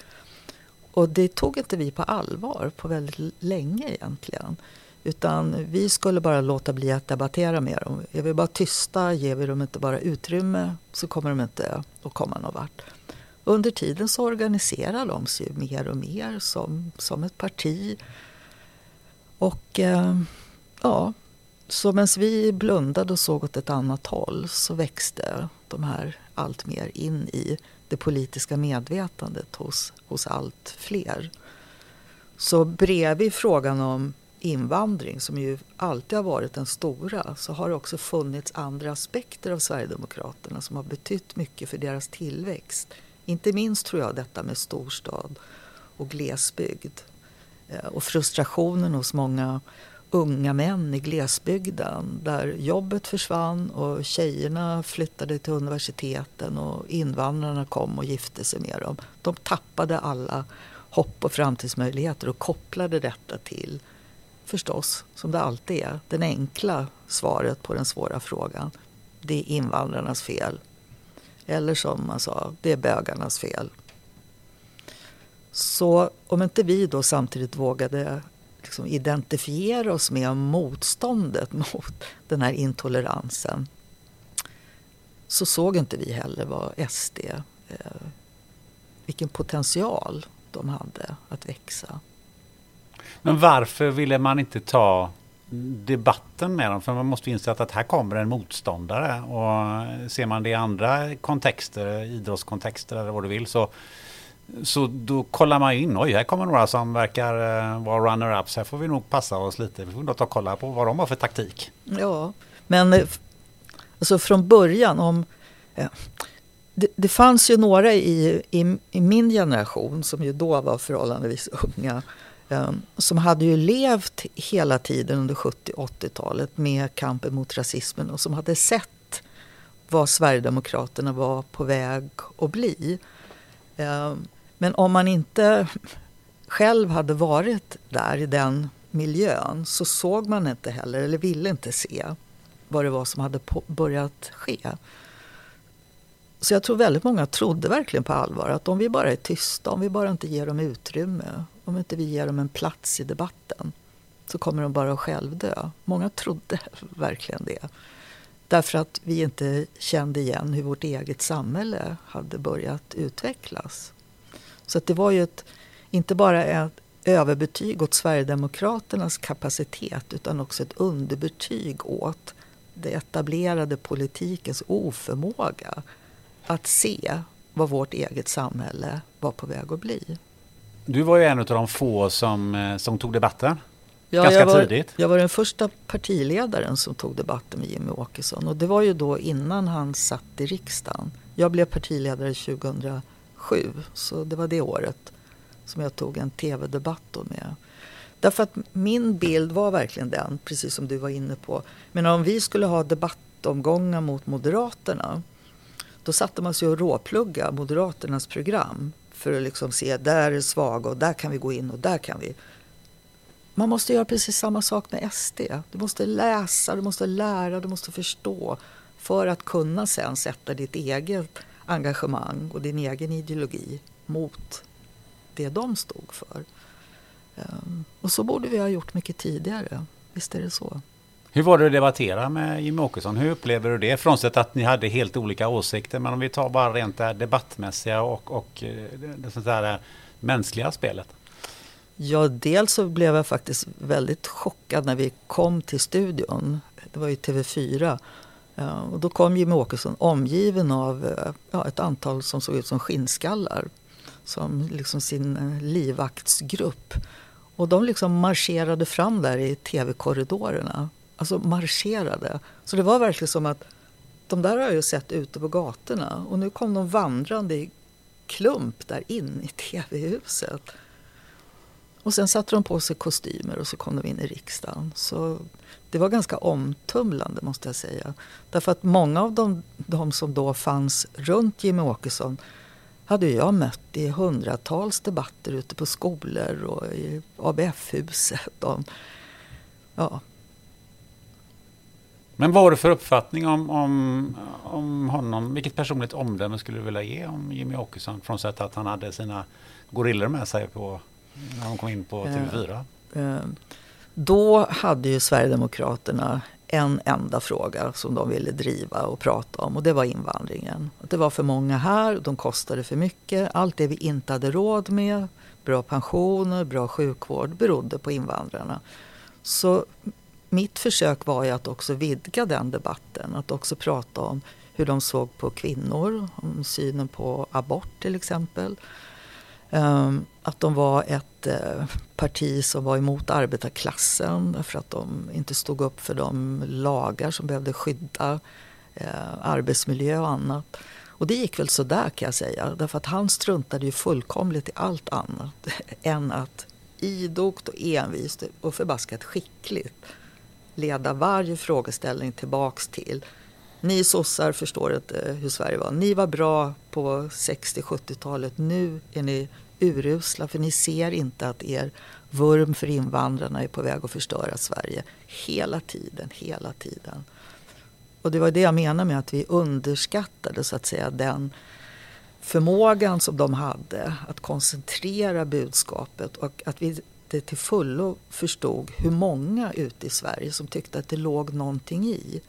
Och det tog inte vi på allvar på väldigt länge egentligen. Utan vi skulle bara låta bli att debattera med dem. Är vi bara tysta, ger vi dem inte bara utrymme så kommer de inte att komma någon vart. Under tiden så organiserar de sig mer och mer som, som ett parti. Och eh, ja, så medan vi blundade och såg åt ett annat håll så växte de här allt mer in i det politiska medvetandet hos, hos allt fler. Så bredvid frågan om invandring som ju alltid har varit den stora så har det också funnits andra aspekter av Sverigedemokraterna som har betytt mycket för deras tillväxt. Inte minst tror jag detta med storstad och glesbygd eh, och frustrationen hos många unga män i glesbygden där jobbet försvann och tjejerna flyttade till universiteten och invandrarna kom och gifte sig med dem. De tappade alla hopp och framtidsmöjligheter och kopplade detta till, förstås, som det alltid är, den enkla svaret på den svåra frågan. Det är invandrarnas fel. Eller som man sa, det är bögarnas fel. Så om inte vi då samtidigt vågade liksom identifiera oss med motståndet mot den här intoleransen så såg inte vi heller vad SD, eh, vilken potential de hade att växa. Men varför ville man inte ta debatten med dem? För man måste inse att, att här kommer en motståndare och ser man det i andra kontexter, idrottskontexter eller vad du vill, så så då kollar man in, oj här kommer några som verkar eh, vara runner-ups, här får vi nog passa oss lite. Vi får nog ta och kolla på vad de har för taktik. Ja, men eh, alltså från början om... Ja, det, det, fanns ju några i, i, i, min generation som ju då var förhållandevis unga Ehm, som hade ju levt hela tiden under 70 80-talet med kampen mot rasismen och som hade sett vad Sverigedemokraterna var på väg att bli. Ehm, men om man inte själv hade varit där i den miljön så såg man inte heller, eller ville inte se, vad det var som hade börjat ske. Så jag tror väldigt många trodde verkligen på allvar att om vi bara är tysta, om vi bara inte ger dem utrymme, om inte vi ger dem en plats i debatten så kommer de bara att självdö. Många trodde verkligen det. Därför att vi inte kände igen hur vårt eget samhälle hade börjat utvecklas. Så det var ju ett, inte bara ett överbetyg åt Sverigedemokraternas kapacitet utan också ett underbetyg åt det etablerade politikens oförmåga att se vad vårt eget samhälle var på väg att bli. Du var ju en av de få som, eh, som tog debatten. Ja, Ganska jag var, tidigt. Jag var den första partiledaren som tog debatten med Jimmy Åkesson. Och det var ju då innan han satt i riksdagen. Jag blev partiledare 2000 sju. Så det var det året som jag tog en tv-debatt med. Därför att min bild var verkligen den, precis som du var inne på. Men om vi skulle ha debattomgångar mot Moderaterna då satte man sig och råplugga Moderaternas program för att liksom se där är svaga och där kan vi gå in och där kan vi. Man måste göra precis samma sak med SD. Du måste läsa, du måste lära, du måste förstå för att kunna sen sätta ditt eget engagemang och din egen ideologi mot det de stod för. Ehm, och så borde vi ha gjort mycket tidigare. Visst är det så. Hur var det att debattera med Jimmie Åkesson? Hur upplever du det? Frånsett att ni hade helt olika åsikter. Men om vi tar bara rent det debattmässiga och, och eh, det, sånt där mänskliga spelet. Ja, dels så blev jag faktiskt väldigt chockad när vi kom till studion. Det var ju TV4 eh, och då kom Jimmie Åkesson omgiven av eh, ja, ett antal som såg ut som skinnskallar. Som liksom sin livvaktsgrupp. Och de liksom marscherade fram där i tv-korridorerna. Alltså marscherade. Så det var verkligen som att de där har jag ju sett ute på gatorna. Och nu kom de vandrande i klump där in i tv-huset. Och sen satte de på sig kostymer och så kom de in i riksdagen. Så det var ganska omtumlande måste jag säga. Därför att många av de, de som då fanns runt Jimmy Åkesson hade jag mött i hundratals debatter ute på skolor och i ABF-huset. ja. Men vad har du för uppfattning om, om, om honom? Vilket personligt omdöme skulle du vilja ge om Jimmy Åkesson? Frånsett att han hade sina gorillor med sig på, när han kom in på TV4. Uh, uh, då hade ju Sverigedemokraterna en enda fråga som de ville driva och prata om och det var invandringen. Det var för många här, de kostade för mycket. Allt det vi inte hade råd med, bra pensioner, bra sjukvård, berodde på invandrarna. Så mitt försök var ju att också vidga den debatten, att också prata om hur de såg på kvinnor, om synen på abort till exempel. Ehm, att de var ett eh, parti som var emot arbetarklassen därför att de inte stod upp för de lagar som behövde skydda eh, arbetsmiljö och annat. Och det gick väl sådär kan jag säga. Därför att han struntade ju fullkomligt i allt annat än att idogt och envist och förbaskat skickligt leda varje frågeställning tillbaks till ni sossar förstår inte eh, hur Sverige var. Ni var bra på 60-70-talet. Nu är ni urusla för ni ser inte att er vurm för invandrarna är på väg att förstöra Sverige. Hela tiden, hela tiden. Och det var det jag menar med att vi underskattade så att säga den förmågan som de hade att koncentrera budskapet och att vi inte till fullo förstod hur många ute i Sverige som tyckte att det låg någonting i.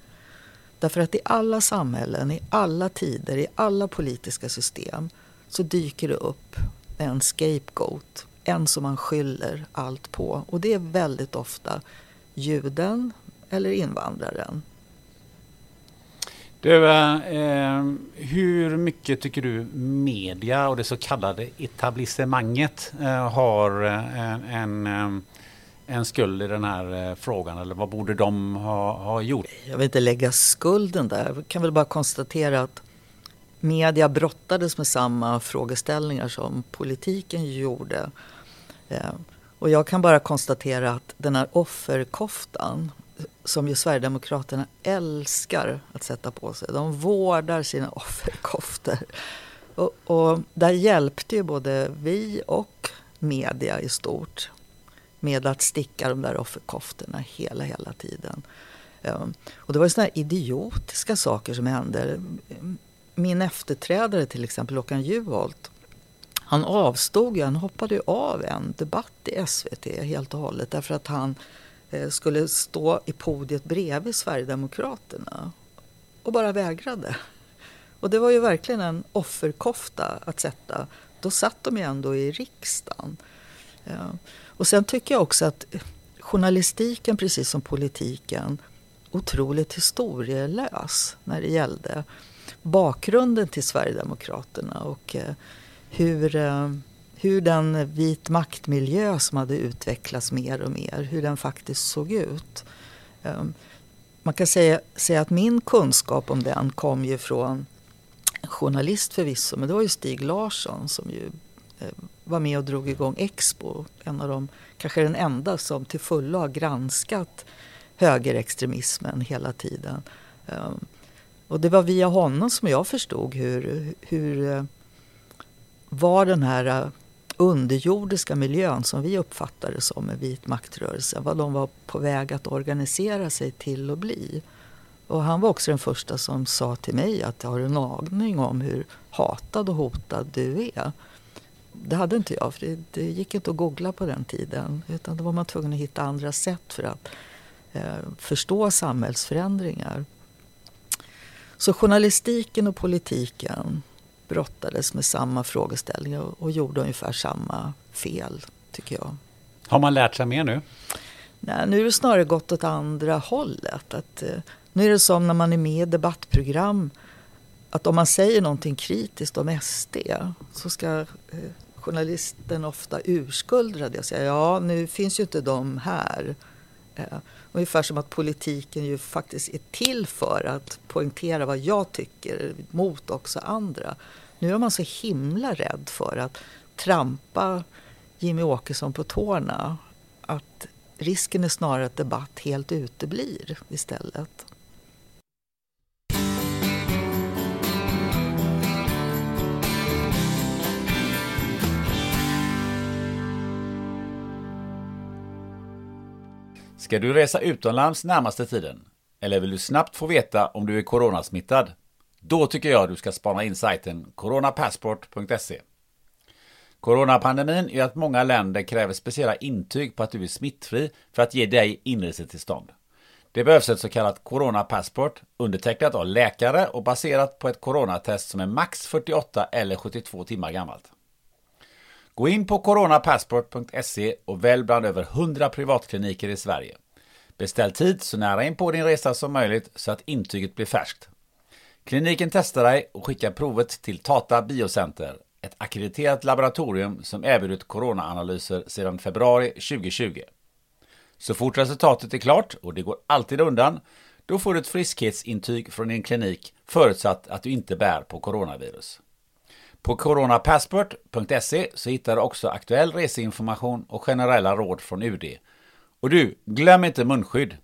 Därför att i alla samhällen, i alla tider, i alla politiska system så dyker det upp en scapegoat, en som man skyller allt på. Och det är väldigt ofta juden eller invandraren. Du, eh, eh, hur mycket tycker du media och det så kallade etablissemanget eh, har eh, en, en, eh, en skuld i den här frågan? Eller vad borde de ha, ha gjort? Jag vill inte lägga skulden där. Jag kan väl bara konstatera att media brottades med samma frågeställningar som politiken gjorde. Och jag kan bara konstatera att den här offerkoftan som ju Sverigedemokraterna älskar att sätta på sig. De vårdar sina offerkoftor. Och, och där hjälpte ju både vi och media i stort med att sticka de där offerkoftorna hela, hela tiden. Ehm, och det var ju sådana här idiotiska saker som hände. Min efterträdare till exempel, Håkan Juholt, han avstod ju, han hoppade ju av en debatt i SVT helt och hållet därför att han Eh, skulle stå i podiet bredvid Sverigedemokraterna och bara vägrade. Och det var ju verkligen en offerkofta att sätta. Då satt de ju ändå i riksdagen. Eh, och sen tycker jag också att journalistiken, precis som politiken, otroligt historielös när det gällde bakgrunden till Sverigedemokraterna och eh, hur hur den vit maktmiljö som hade utvecklats mer och mer, hur den faktiskt såg ut. Ehm, man kan säga, säga att min kunskap om den kom ju från en journalist förvisso, men det var ju Stig Larsson som ju eh, var med och drog igång Expo. En av de, kanske den enda som till fullo har granskat högerextremismen hela tiden. Ehm, och det var via honom som jag förstod hur, hur eh, var den här eh, underjordiska miljön som vi uppfattar det som med vit maktrörelse, vad de var på väg att organisera sig till att bli. Och han var också den första som sa till mig att har du en aning om hur hatad och hotad du är? Det hade inte jag, för det, det gick inte att googla på den tiden. Utan då var man tvungen att hitta andra sätt för att eh, förstå samhällsförändringar. Så journalistiken och politiken brottades med samma frågeställningar och, och gjorde ungefär samma fel, tycker jag. Har man lärt sig mer nu? Nej, nu är det snarare gått åt andra hållet. Att, eh, nu är det som när man är med i debattprogram att om man säger någonting kritiskt om SD så ska eh, journalisten ofta urskuldra det och säga ja, nu finns ju inte de här. Eh, ungefär som att politiken ju faktiskt är till för att poängtera vad jag tycker mot också andra. Nu är man så himla rädd för att trampa Jimmy Åkesson på tårna att risken är snarare att debatt helt uteblir istället. Ska du resa utomlands närmaste tiden? Eller vill du snabbt få veta om du är coronasmittad? Då tycker jag du ska spana in sajten coronapassport.se. Coronapandemin gör att många länder kräver speciella intyg på att du är smittfri för att ge dig inresetillstånd. Det behövs ett så kallat coronapassport undertecknat av läkare och baserat på ett coronatest som är max 48 eller 72 timmar gammalt. Gå in på coronapassport.se och välj bland över 100 privatkliniker i Sverige. Beställ tid så nära in på din resa som möjligt så att intyget blir färskt. Kliniken testar dig och skickar provet till Tata Biocenter, ett akkrediterat laboratorium som erbjudit coronaanalyser sedan februari 2020. Så fort resultatet är klart, och det går alltid undan, då får du ett friskhetsintyg från din klinik förutsatt att du inte bär på coronavirus. På coronapassport.se så hittar du också aktuell reseinformation och generella råd från UD. Och du, glöm inte munskydd!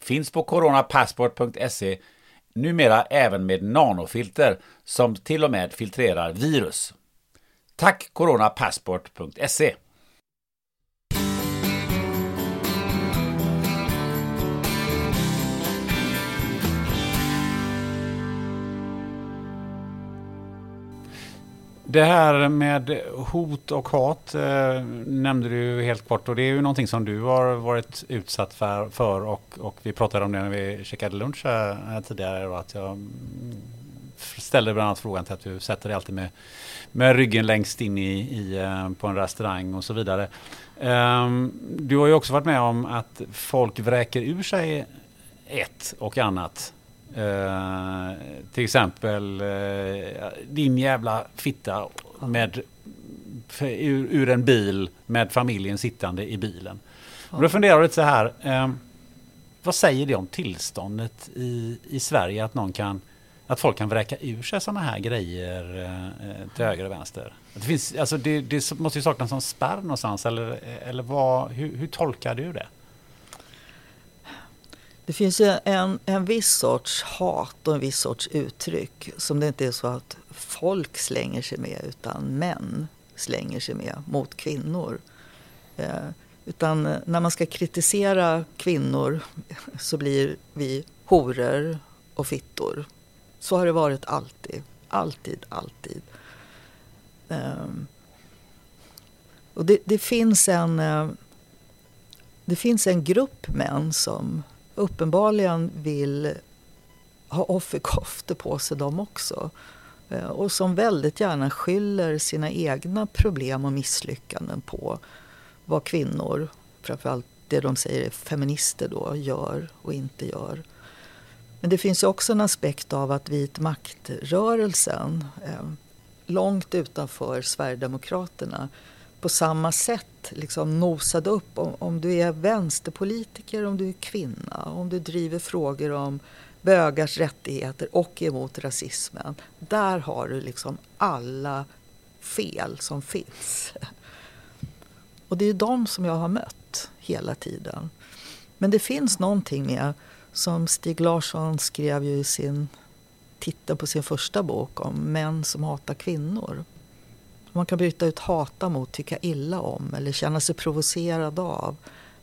Finns på coronapassport.se numera även med nanofilter som till och med filtrerar virus. Tack coronapassport.se Det här med hot och hat eh, nämnde du helt kort. Och det är ju någonting som du har varit utsatt för, för och, och vi pratade om det när vi käkade lunch här, tidigare. Och att jag mm, ställde bland annat frågan till att du sätter dig alltid med, med ryggen längst in i, i, eh, på en restaurang och så vidare. Um, du har ju också varit med om att folk vräker ur sig ett och annat. Uh, till exempel uh, din jävla fitta med, ur, ur, en bil med familjen sittande i bilen. Ja. Och då funderar jag lite så här. Uh, vad säger det om tillståndet i, i Sverige att någon kan att folk kan vräka ur sig sådana här grejer till höger och vänster? Det, finns, alltså det, det måste ju saknas någon spärr någonstans eller, eller vad, hur, hur tolkar du det? Det finns en, en viss sorts hat och en viss sorts uttryck som det inte är så att folk slänger sig med utan män slänger sig med mot kvinnor. Eh, utan eh, när man ska kritisera kvinnor så blir vi horor och fittor. Så har det varit alltid. Alltid, alltid. Eh, och det, det, finns en, eh, det finns en grupp män som uppenbarligen vill ha offerkoftor på sig de också. Eh, och som väldigt gärna skyller sina egna problem och misslyckanden på vad kvinnor, framförallt det de säger är feminister då, gör och inte gör. Men det finns ju också en aspekt av att vit maktrörelsen, eh, långt utanför Sverigedemokraterna, på samma sätt liksom nosade upp om, om du är vänsterpolitiker, om du är kvinna, om du driver frågor om bögars rättigheter och emot rasismen. Där har du liksom alla fel som finns. Och det är de som jag har mött hela tiden. Men det finns någonting med, som Stig Larsson skrev ju i sin titel på sin första bok om män som hatar kvinnor. Man kan byta ut hata mot tycka illa om eller känna sig provocerad av.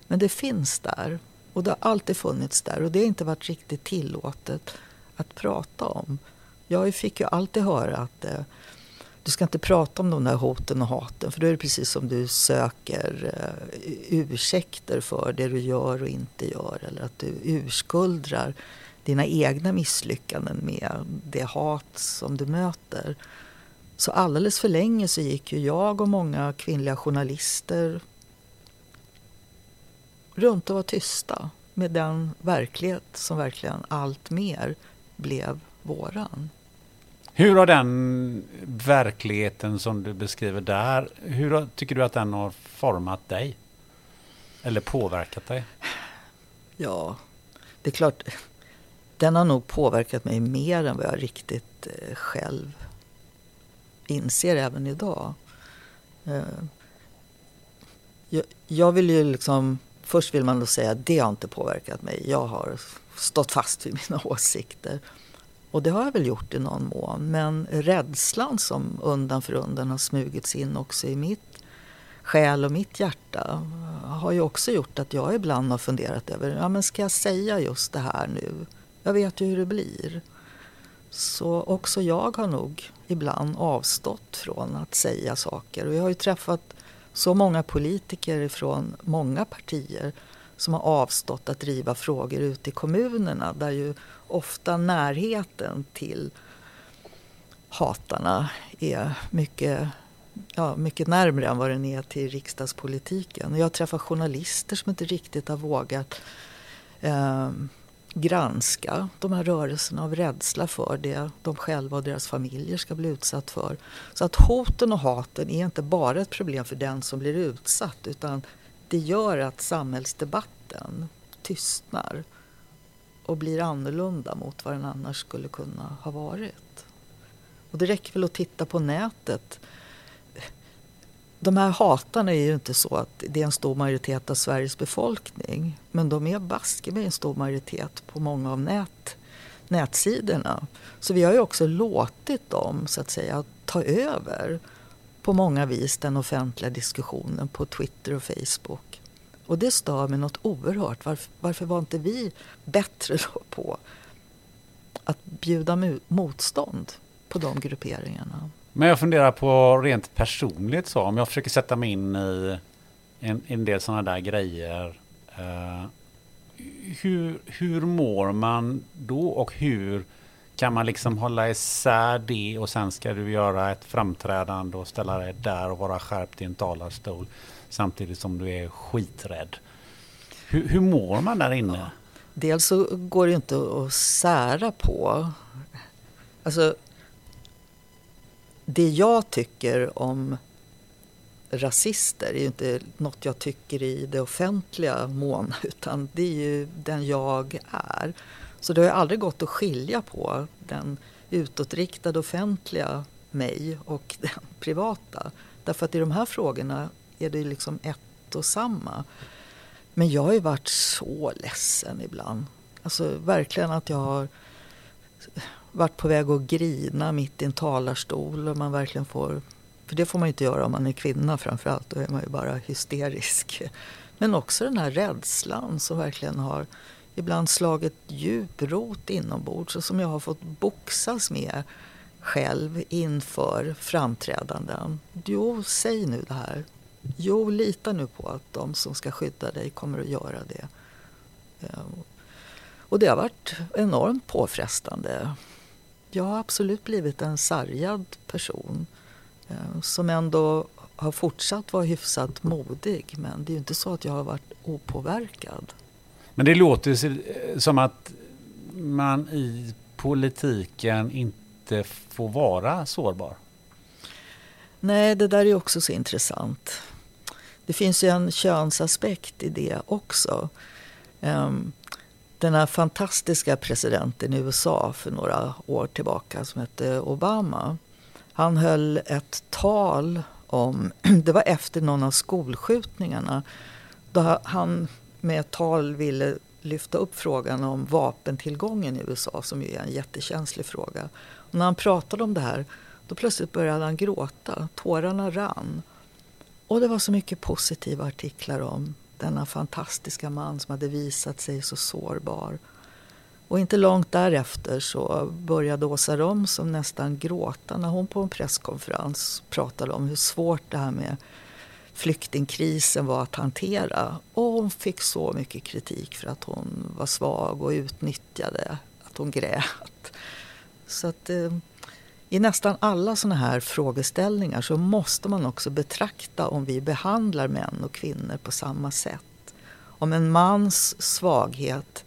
Men det finns där och det har alltid funnits där och det har inte varit riktigt tillåtet att prata om. Jag fick ju alltid höra att eh, du ska inte prata om de där hoten och haten för då är det precis som du söker eh, ursäkter för det du gör och inte gör eller att du urskuldrar dina egna misslyckanden med det hat som du möter. Så alldeles för länge så gick ju jag och många kvinnliga journalister runt och var tysta med den verklighet som verkligen allt mer blev våran. Hur har den verkligheten som du beskriver där, hur tycker du att den har format dig? Eller påverkat dig? Ja, det är klart, den har nog påverkat mig mer än vad jag riktigt eh, själv inser även idag. Eh, jag vill ju liksom, först vill man då säga att det har inte påverkat mig. Jag har stått fast vid mina åsikter. Och det har jag väl gjort i någon mån. Men rädslan som undan för undan har smugits in också i mitt själ och mitt hjärta eh, har ju också gjort att jag ibland har funderat över, ja men ska jag säga just det här nu? Jag vet ju hur det blir. Så också jag har nog ibland avstått från att säga saker. Och jag har ju träffat så många politiker från många partier som har avstått att driva frågor ute i kommunerna där ju ofta närheten till hatarna är mycket, ja, mycket närmre än vad den är till riksdagspolitiken. Jag träffar journalister som inte riktigt har vågat eh, granska de här rörelserna av rädsla för det de själva och deras familjer ska bli utsatt för. Så att hoten och haten är inte bara ett problem för den som blir utsatt utan det gör att samhällsdebatten tystnar och blir annorlunda mot vad den annars skulle kunna ha varit. Och det räcker väl att titta på nätet. De här hatarna är ju inte så att det är en stor majoritet av Sveriges befolkning. Men de är baske med en stor majoritet på många av nät, nätsidorna. Så vi har ju också låtit dem så att säga ta över på många vis den offentliga diskussionen på Twitter och Facebook. Och det stör mig något oerhört. Varför, varför var inte vi bättre på att bjuda motstånd på de grupperingarna? Men jag funderar på rent personligt så, om jag försöker sätta mig in i en, en del sådana där grejer. Eh, hur, hur mår man då och hur kan man liksom hålla isär det och sen ska du göra ett framträdande och ställa dig där och vara skärpt i en talarstol samtidigt som du är skiträdd. Hur, hur mår man där inne? Ja. Dels så går det inte att sära på. Alltså, det jag tycker om rasister är ju inte något jag tycker i det offentliga mån utan det är ju den jag är. Så det har ju aldrig gått att skilja på den utåtriktade offentliga mig och den privata. Därför att i de här frågorna är det liksom ett och samma. Men jag har ju varit så ledsen ibland. Alltså verkligen att jag har varit på väg att grina mitt i en talarstol och man verkligen får för det får man inte göra om man är kvinna framförallt. Då är man ju bara hysterisk. Men också den här rädslan som verkligen har ibland slagit djup rot inombords och som jag har fått boxas med själv inför framträdanden. Jo, säg nu det här. Jo, lita nu på att de som ska skydda dig kommer att göra det. Ehm, och det har varit enormt påfrestande. Jag har absolut blivit en sargad person ehm, som ändå har fortsatt vara hyfsat modig. Men det är ju inte så att jag har varit opåverkad. Men det låter som att man i politiken inte får vara sårbar. Nej, det där är också så intressant. Det finns ju en könsaspekt i det också. Ehm, den här fantastiska presidenten i USA för några år tillbaka som hette Obama. Han höll ett tal om, det var efter någon av skolskjutningarna. Då han med ett tal ville lyfta upp frågan om vapentillgången i USA som ju är en jättekänslig fråga. Och när han pratade om det här då plötsligt började han gråta. Tårarna rann. Och det var så mycket positiva artiklar om denna fantastiska man som hade visat sig så sårbar. Och inte långt därefter så började Åsa Romson nästan gråta när hon på en presskonferens pratade om hur svårt det här med flyktingkrisen var att hantera. Och hon fick så mycket kritik för att hon var svag och utnyttjade att hon grät. Så att eh, i nästan alla sådana här frågeställningar så måste man också betrakta om vi behandlar män och kvinnor på samma sätt. Om en mans svaghet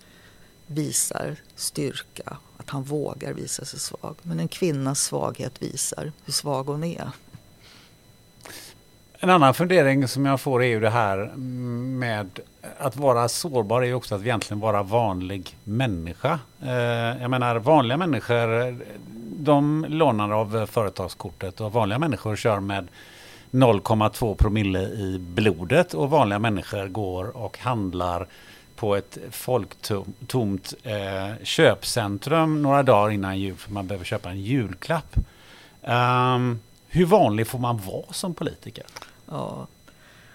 visar styrka, att han vågar visa sig svag. Men en kvinnas svaghet visar hur svag hon är. En annan fundering som jag får är ju det här med att vara sårbar är ju också att egentligen vara vanlig människa. Eh, jag menar vanliga människor de lånar av företagskortet och vanliga människor kör med 0,2 promille i blodet och vanliga människor går och handlar på ett folktomt eh, köpcentrum några dagar innan jul för man behöver köpa en julklapp. Um, hur vanlig får man vara som politiker? Ja,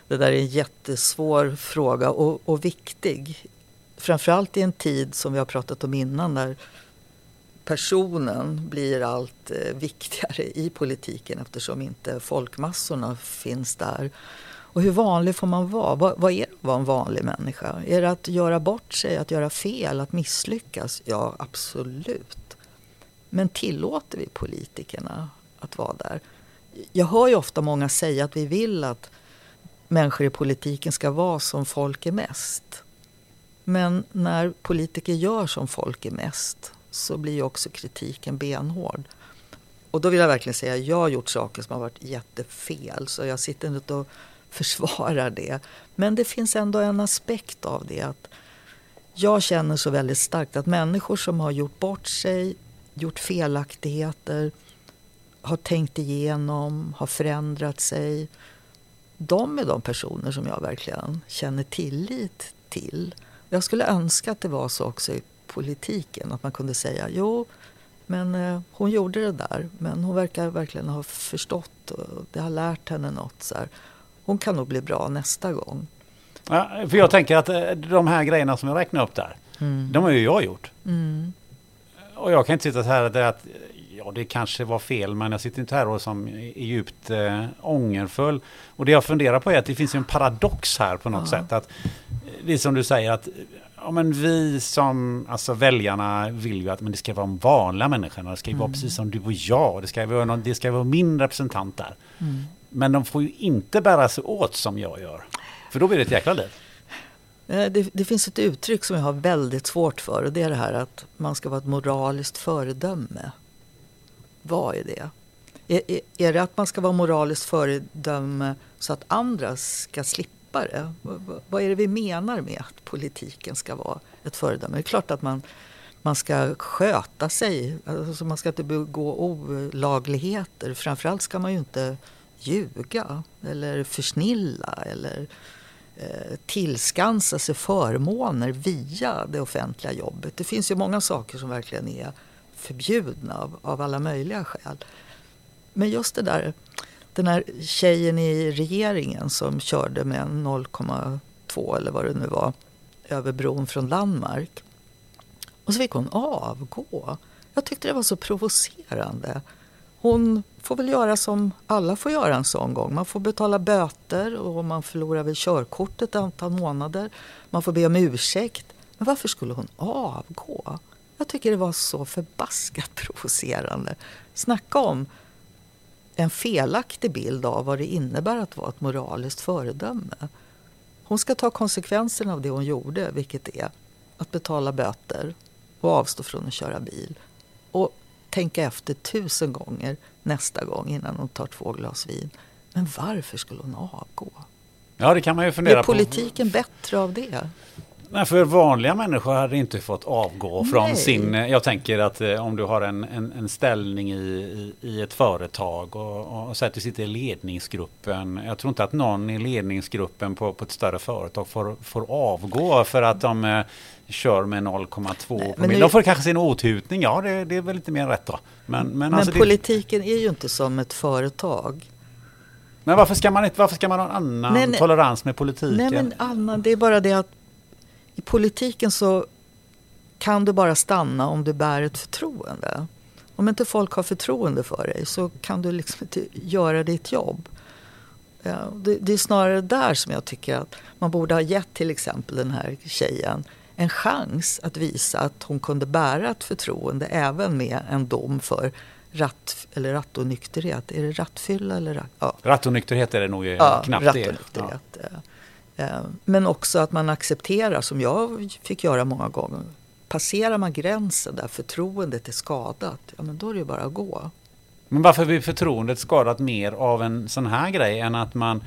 det där är en jättesvår fråga och, och viktig. Framförallt i en tid som vi har pratat om innan när personen blir allt eh, viktigare i politiken eftersom inte folkmassorna finns där. Och hur vanlig får man vara? Vad, vad är det att vara en vanlig människa? Är det att göra bort sig, att göra fel, att misslyckas? Ja, absolut. Men tillåter vi politikerna att vara där? Jag hör ju ofta många säga att vi vill att människor i politiken ska vara som folk är mest. Men när politiker gör som folk är mest så blir ju också kritiken benhård. Och då vill jag verkligen säga, att jag har gjort saker som har varit jättefel så jag sitter inte och försvarar det. Men det finns ändå en aspekt av det. att Jag känner så väldigt starkt att människor som har gjort bort sig, gjort felaktigheter, har tänkt igenom, har förändrat sig. De är de personer som jag verkligen känner tillit till. Jag skulle önska att det var så också i politiken. Att man kunde säga jo, men eh, hon gjorde det där. Men hon verkar verkligen ha förstått och det har lärt henne något. Så här. Hon kan nog bli bra nästa gång. Ja, för jag tänker att eh, de här grejerna som jag räknar upp där, mm. de har ju jag gjort. Mm. Och jag kan inte sitta så här att ja, det kanske var fel, men jag sitter inte här och som är djupt äh, ångerfull. Och det jag funderar på är att det finns en paradox här på något ja. sätt. Att det är som du säger att ja, men vi som, alltså väljarna vill ju att men det ska vara de vanliga människorna. Det ska mm. vara precis som du och jag. Det ska vara, någon, det ska vara min representant där. Mm. Men de får ju inte bära sig åt som jag gör. För då blir det ett jäkla liv. Eh, det, det, finns ett uttryck som jag har väldigt svårt för och det är det här att man ska vara ett moraliskt föredöme. Vad är det? Är, är, är det att man ska vara moraliskt föredöme så att andra ska slippa det? Vad är det vi menar med att politiken ska vara ett föredöme? Det är klart att man, man ska sköta sig, alltså man ska inte begå olagligheter. Framförallt ska man ju inte ljuga eller försnilla eller eh, tillskansa sig förmåner via det offentliga jobbet. Det finns ju många saker som verkligen är förbjudna av, av alla möjliga skäl. Men just det där den här tjejen i regeringen som körde med 0,2 eller vad det nu var över bron från Danmark. Och så fick hon avgå. Jag tyckte det var så provocerande. Hon får väl göra som alla får göra en sån gång. Man får betala böter och man förlorar väl körkortet ett antal månader. Man får be om ursäkt. Men varför skulle hon avgå? Jag tycker det var så förbaskat provocerande. Snacka om en felaktig bild av vad det innebär att vara ett moraliskt föredöme. Hon ska ta konsekvenserna av det hon gjorde, vilket är att betala böter och avstå från att köra bil. Och tänka efter tusen gånger nästa gång innan hon tar två glas vin. Men varför skulle hon avgå? Ja, det kan man ju fundera på. Är politiken på. bättre av det? Nej, för vanliga människor hade inte fått avgå från Nej. sin... Jag tänker att eh, om du har en, en, en ställning i, i, i, ett företag och, och säger att du sitter i ledningsgruppen. Jag tror inte att någon i ledningsgruppen på, på ett större företag får, får avgå för att de eh, kör med 0,2 promille. De får kanske sin åthutning, ja det, det, är väl lite mer rätt då. Men, men, men alltså politiken det... är ju inte som ett företag. Men varför ska man, inte, varför ska man ha en annan nej, tolerans med politiken? Nej men Anna, det är bara det att i politiken så kan du bara stanna om du bär ett förtroende. Om inte folk har förtroende för dig så kan du liksom inte göra ditt jobb. Det, det, är snarare där som jag tycker att man borde ha gett till exempel den här tjejen en chans att visa att hon kunde bära ett förtroende även med en dom för ratt, eller rattonykterhet. Är det rattfylla eller ratt, ja. Rattonykterhet är det nog ja, knappt det. Ja. Eh, men också att man accepterar, som jag fick göra många gånger. Passerar man gränsen där förtroendet är skadat, ja men då är det bara att gå. Men varför blir förtroendet skadat mer av en sån här grej än att man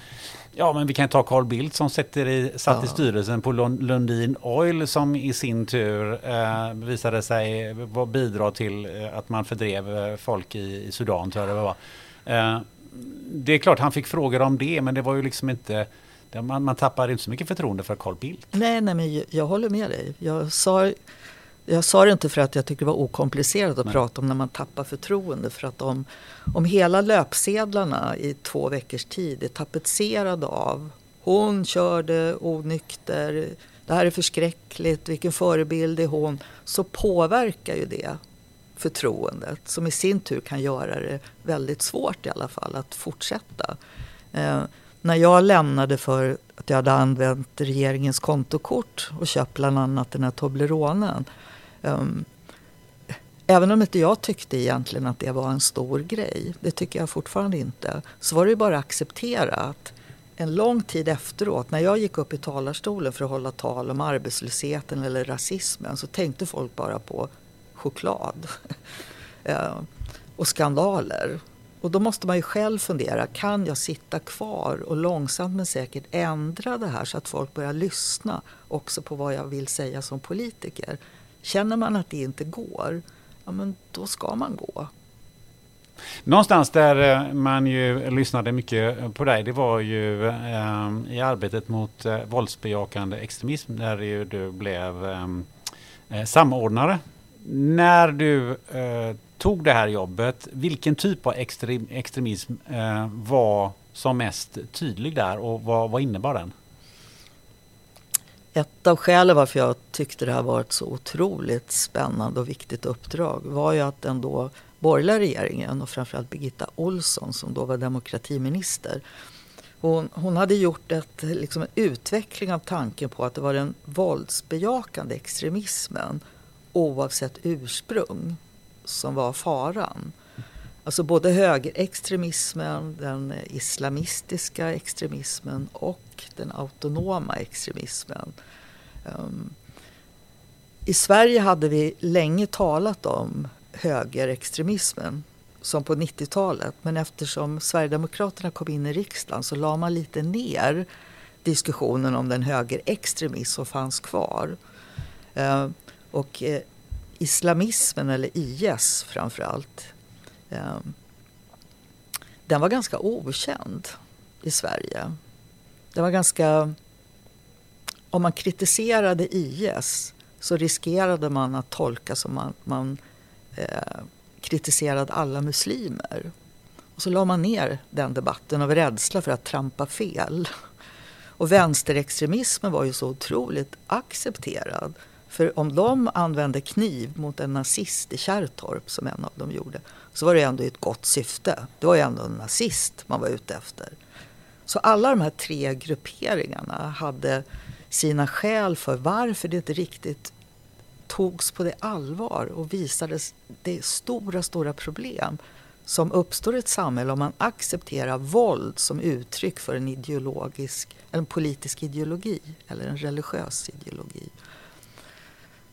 Ja, men vi kan ta Carl Bildt som sätter i, satt ja. i styrelsen på Lundin Oil som i sin tur eh, visade sig bidra till eh, att man fördrev eh, folk i, i Sudan, tror jag det var. Eh, det är klart han fick frågor om det, men det var ju liksom inte man, man tappar inte så mycket förtroende för Carl Bildt. Nej, nej men jag, jag håller med dig. Jag sa, jag sa det inte för att jag tycker det var okomplicerat att nej. prata om när man tappar förtroende. För att om, om hela löpsedlarna i två veckors tid är tapetserade av hon körde onykter, det här är förskräckligt, vilken förebild är hon? Så påverkar ju det förtroendet som i sin tur kan göra det väldigt svårt i alla fall att fortsätta. När jag lämnade för att jag hade använt regeringens kontokort och köpt bland annat den här Tobleronen. Um, även om inte jag tyckte egentligen att det var en stor grej, det tycker jag fortfarande inte, så var det ju bara att acceptera att en lång tid efteråt, när jag gick upp i talarstolen för att hålla tal om arbetslösheten eller rasismen så tänkte folk bara på choklad ehm, och skandaler. Och då måste man ju själv fundera, kan jag sitta kvar och långsamt men säkert ändra det här så att folk börjar lyssna också på vad jag vill säga som politiker. Känner man att det inte går, ja men då ska man gå. Någonstans där eh, man ju lyssnade mycket på dig, det var ju eh, i arbetet mot eh, våldsbejakande extremism där ju du blev samordnare. När du tog det här jobbet, vilken typ av extrem, extremism eh, var som mest tydlig där och vad, vad innebar den? Ett av skälen varför jag tyckte det här var ett så otroligt spännande och viktigt uppdrag var ju att den då borgerliga regeringen och framförallt Birgitta Olsson som då var demokratiminister. Hon, hon hade gjort ett, liksom en utveckling av tanken på att det var den våldsbejakande extremismen oavsett ursprung som var faran. Alltså både högerextremismen, den islamistiska extremismen och den autonoma extremismen. Um, I Sverige hade vi länge talat om högerextremismen som på 90-talet. Men eftersom Sverigedemokraterna kom in i riksdagen så la man lite ner diskussionen om den högerextremism som fanns kvar. Ehm, och eh, islamismen, eller IS framför allt, eh, den var ganska okänd i Sverige. Den var ganska... Om man kritiserade IS så riskerade man att tolka som att man eh, kritiserade alla muslimer. Och så la man ner den debatten av rädsla för att trampa fel. Och vänsterextremismen var ju så otroligt accepterad. För om de använde kniv mot en nazist i Kärrtorp, som en av dem gjorde, så var det ändå i ett gott syfte. Det var ju ändå en nazist man var ute efter. Så alla de här tre grupperingarna hade sina skäl för varför det inte riktigt togs på det allvar och visades det stora, stora problem som uppstår i ett samhälle om man accepterar våld som uttryck för en ideologisk, en politisk ideologi eller en religiös ideologi.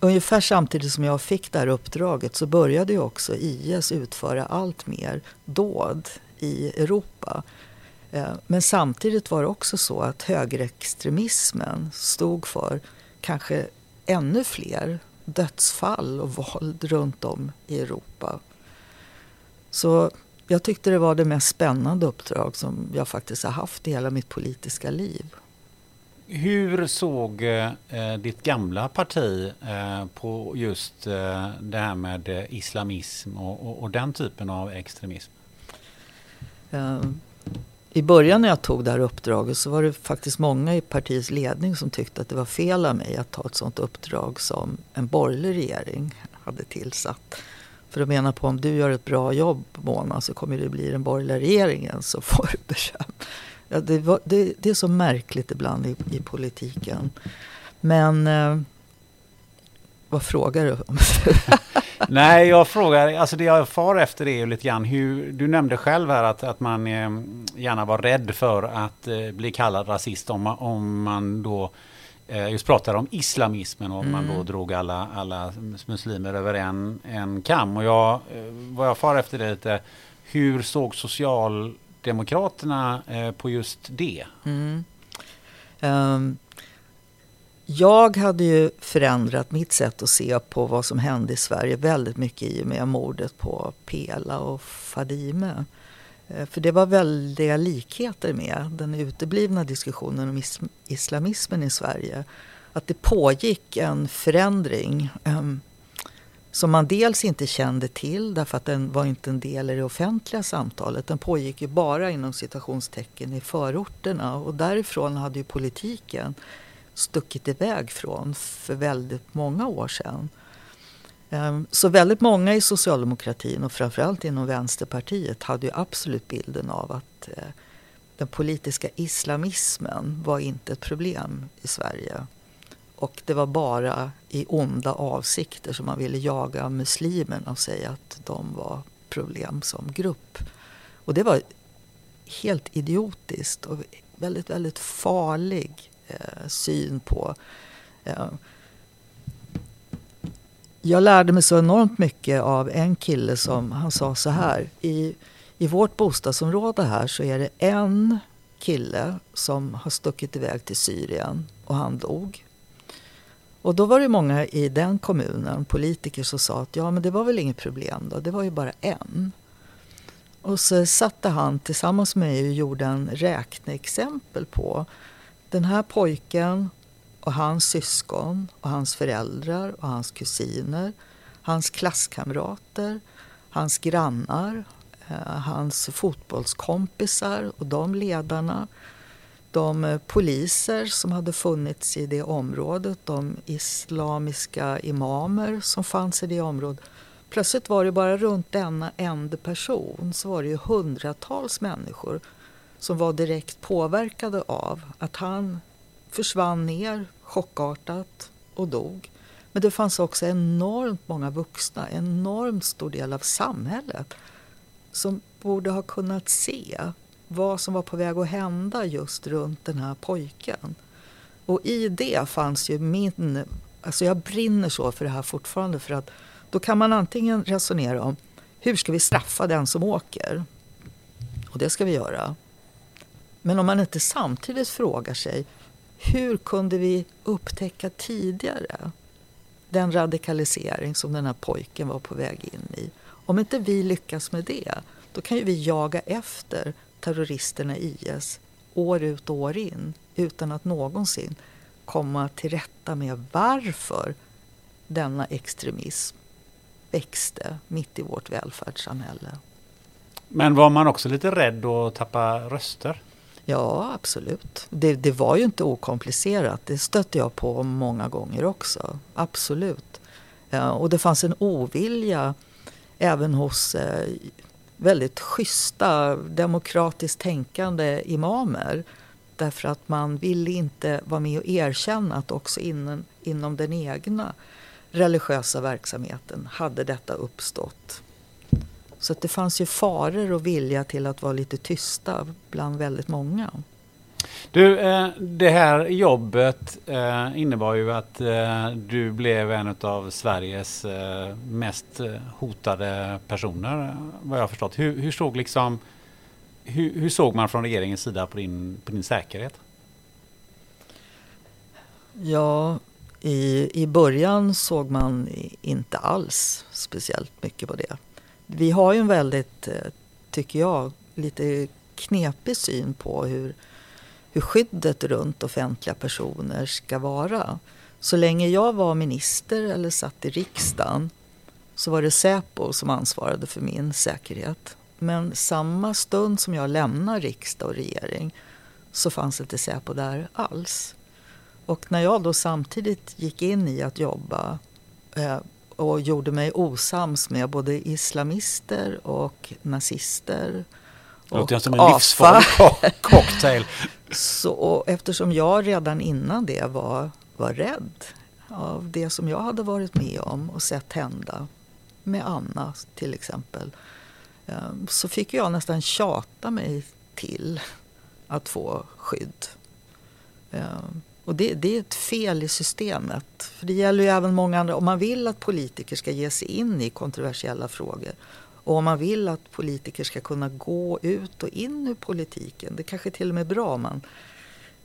Ungefär samtidigt som jag fick det här uppdraget så började ju också IS utföra allt mer dåd i Europa. Eh, men samtidigt var det också så att högerextremismen stod för kanske ännu fler dödsfall och våld runt om i Europa. Så jag tyckte det var det mest spännande uppdrag som jag faktiskt har haft i hela mitt politiska liv. Hur såg eh, ditt gamla parti eh, på just eh, det här med eh, islamism och, och, och, den typen av extremism? Eh, I början när jag tog det här uppdraget så var det faktiskt många i partiets ledning som tyckte att det var fel av mig att ta ett sådant uppdrag som en borgerlig regering hade tillsatt. För de menar på om du gör ett bra jobb Mona så kommer det bli den borgerliga regeringen som får beröm. Ja, det, var, det, det, är så märkligt ibland i, i politiken. Men eh, vad frågar du om? Nej, jag frågar, alltså det jag far efter är ju lite grann hur, du nämnde själv här att, att man eh, gärna var rädd för att eh, bli kallad rasist om, om man då eh, just pratar om islamismen och mm. man då mm. drog alla, alla muslimer över en, en kam. Och jag, eh, vad jag far efter det lite, hur såg Socialdemokraterna eh, på just det? Mm. Um, jag hade ju förändrat mitt sätt att se på vad som hände i Sverige väldigt mycket i och med mordet på Pela och Fadime. Eh, för det var väldiga likheter med den uteblivna diskussionen om islamismen i Sverige. Att det pågick en förändring um, som man dels inte kände till därför att den var inte en del i det offentliga samtalet. Den pågick ju bara inom citationstecken i förorterna och därifrån hade ju politiken stuckit iväg från för väldigt många år sedan. Ehm, så väldigt många i socialdemokratin och framförallt inom Vänsterpartiet hade ju absolut bilden av att eh, den politiska islamismen var inte ett problem i Sverige. Och det var bara i onda avsikter som man ville jaga muslimerna och säga att de var problem som grupp. Och det var helt idiotiskt och väldigt, väldigt farlig eh, syn på eh, jag lärde mig så enormt mycket av en kille som han sa så här. I, I vårt bostadsområde här så är det en kille som har stuckit iväg till Syrien och han dog. Och då var det många i den kommunen, politiker, som sa att ja men det var väl inget problem då, det var ju bara en. Och så satte han tillsammans med mig och gjorde en räkneexempel på den här pojken och hans syskon och hans föräldrar och hans kusiner, hans klasskamrater, hans grannar, eh, hans fotbollskompisar och de ledarna, de eh, poliser som hade funnits i det området, de islamiska imamer som fanns i det området. Plötsligt var det bara runt denna enda person så var det ju hundratals människor som var direkt påverkade av att han försvann ner chockartat och dog. Men det fanns också enormt många vuxna, en enormt stor del av samhället som borde ha kunnat se vad som var på väg att hända just runt den här pojken. Och i det fanns ju min... Alltså jag brinner så för det här fortfarande för att då kan man antingen resonera om hur ska vi straffa den som åker? Och det ska vi göra. Men om man inte samtidigt frågar sig hur kunde vi upptäcka tidigare den radikalisering som den här pojken var på väg in i? Om inte vi lyckas med det, då kan ju vi jaga efter terroristerna IS år ut och år in utan att någonsin komma till rätta med varför denna extremism växte mitt i vårt välfärdssamhälle. Men var man också lite rädd att tappa röster? Ja, absolut. Det, det, var ju inte okomplicerat. Det stötte jag på många gånger också. Absolut. Ja, och det fanns en ovilja även hos eh, väldigt schyssta, demokratiskt tänkande imamer. Därför att man ville inte vara med och erkänna att också inom, inom den egna religiösa verksamheten hade detta uppstått. Så att det fanns ju faror och vilja till att vara lite tysta bland väldigt många. Du, eh, det här jobbet eh, innebar ju att eh, du blev en av Sveriges mest hotade personer, vad jag har förstått. Hur, hur såg liksom, hur, hur, såg man från regeringens sida på din, på din säkerhet? Ja, i, i början såg man inte alls speciellt mycket på det vi har ju en väldigt, tycker jag, lite knepig syn på hur, hur skyddet runt offentliga personer ska vara. Så länge jag var minister eller satt i riksdagen så var det Säpo som ansvarade för min säkerhet. Men samma stund som jag lämnar riksdag och regering så fanns inte Säpo där alls. Och när jag då samtidigt gick in i att jobba eh, och gjorde mig osams med både islamister och nazister det låter som en livsfarlig cocktail. Så, och eftersom jag redan innan det var, var rädd av det som jag hade varit med om och sett hända med Anna till exempel ehm, så fick jag nästan tjata mig till att få skydd. Ehm, och det, det, är ett fel i systemet. För det gäller ju även många andra. Om man vill att politiker ska ge sig in i kontroversiella frågor och om man vill att politiker ska kunna gå ut och in ur politiken. Det kanske till och med är bra om man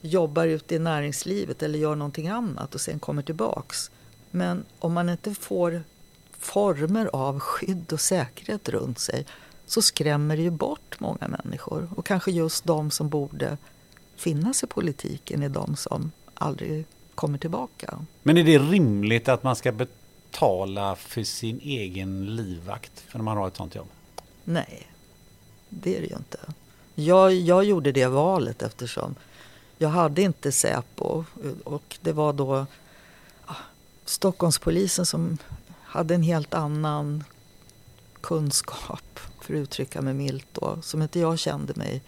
jobbar ute i näringslivet eller gör någonting annat och sen kommer tillbaks. Men om man inte får former av skydd och säkerhet runt sig så skrämmer det ju bort många människor. Och kanske just de som borde finnas i politiken är de som aldrig kommer tillbaka. Men är det rimligt att man ska betala betala för sin egen livvakt för när man har ett sånt jobb? Nej, det är det ju inte. Jag, jag gjorde det valet eftersom jag hade inte Säpo och det var då ah, Stockholmspolisen som hade en helt annan kunskap, för att uttrycka mig milt då, som inte jag kände mig.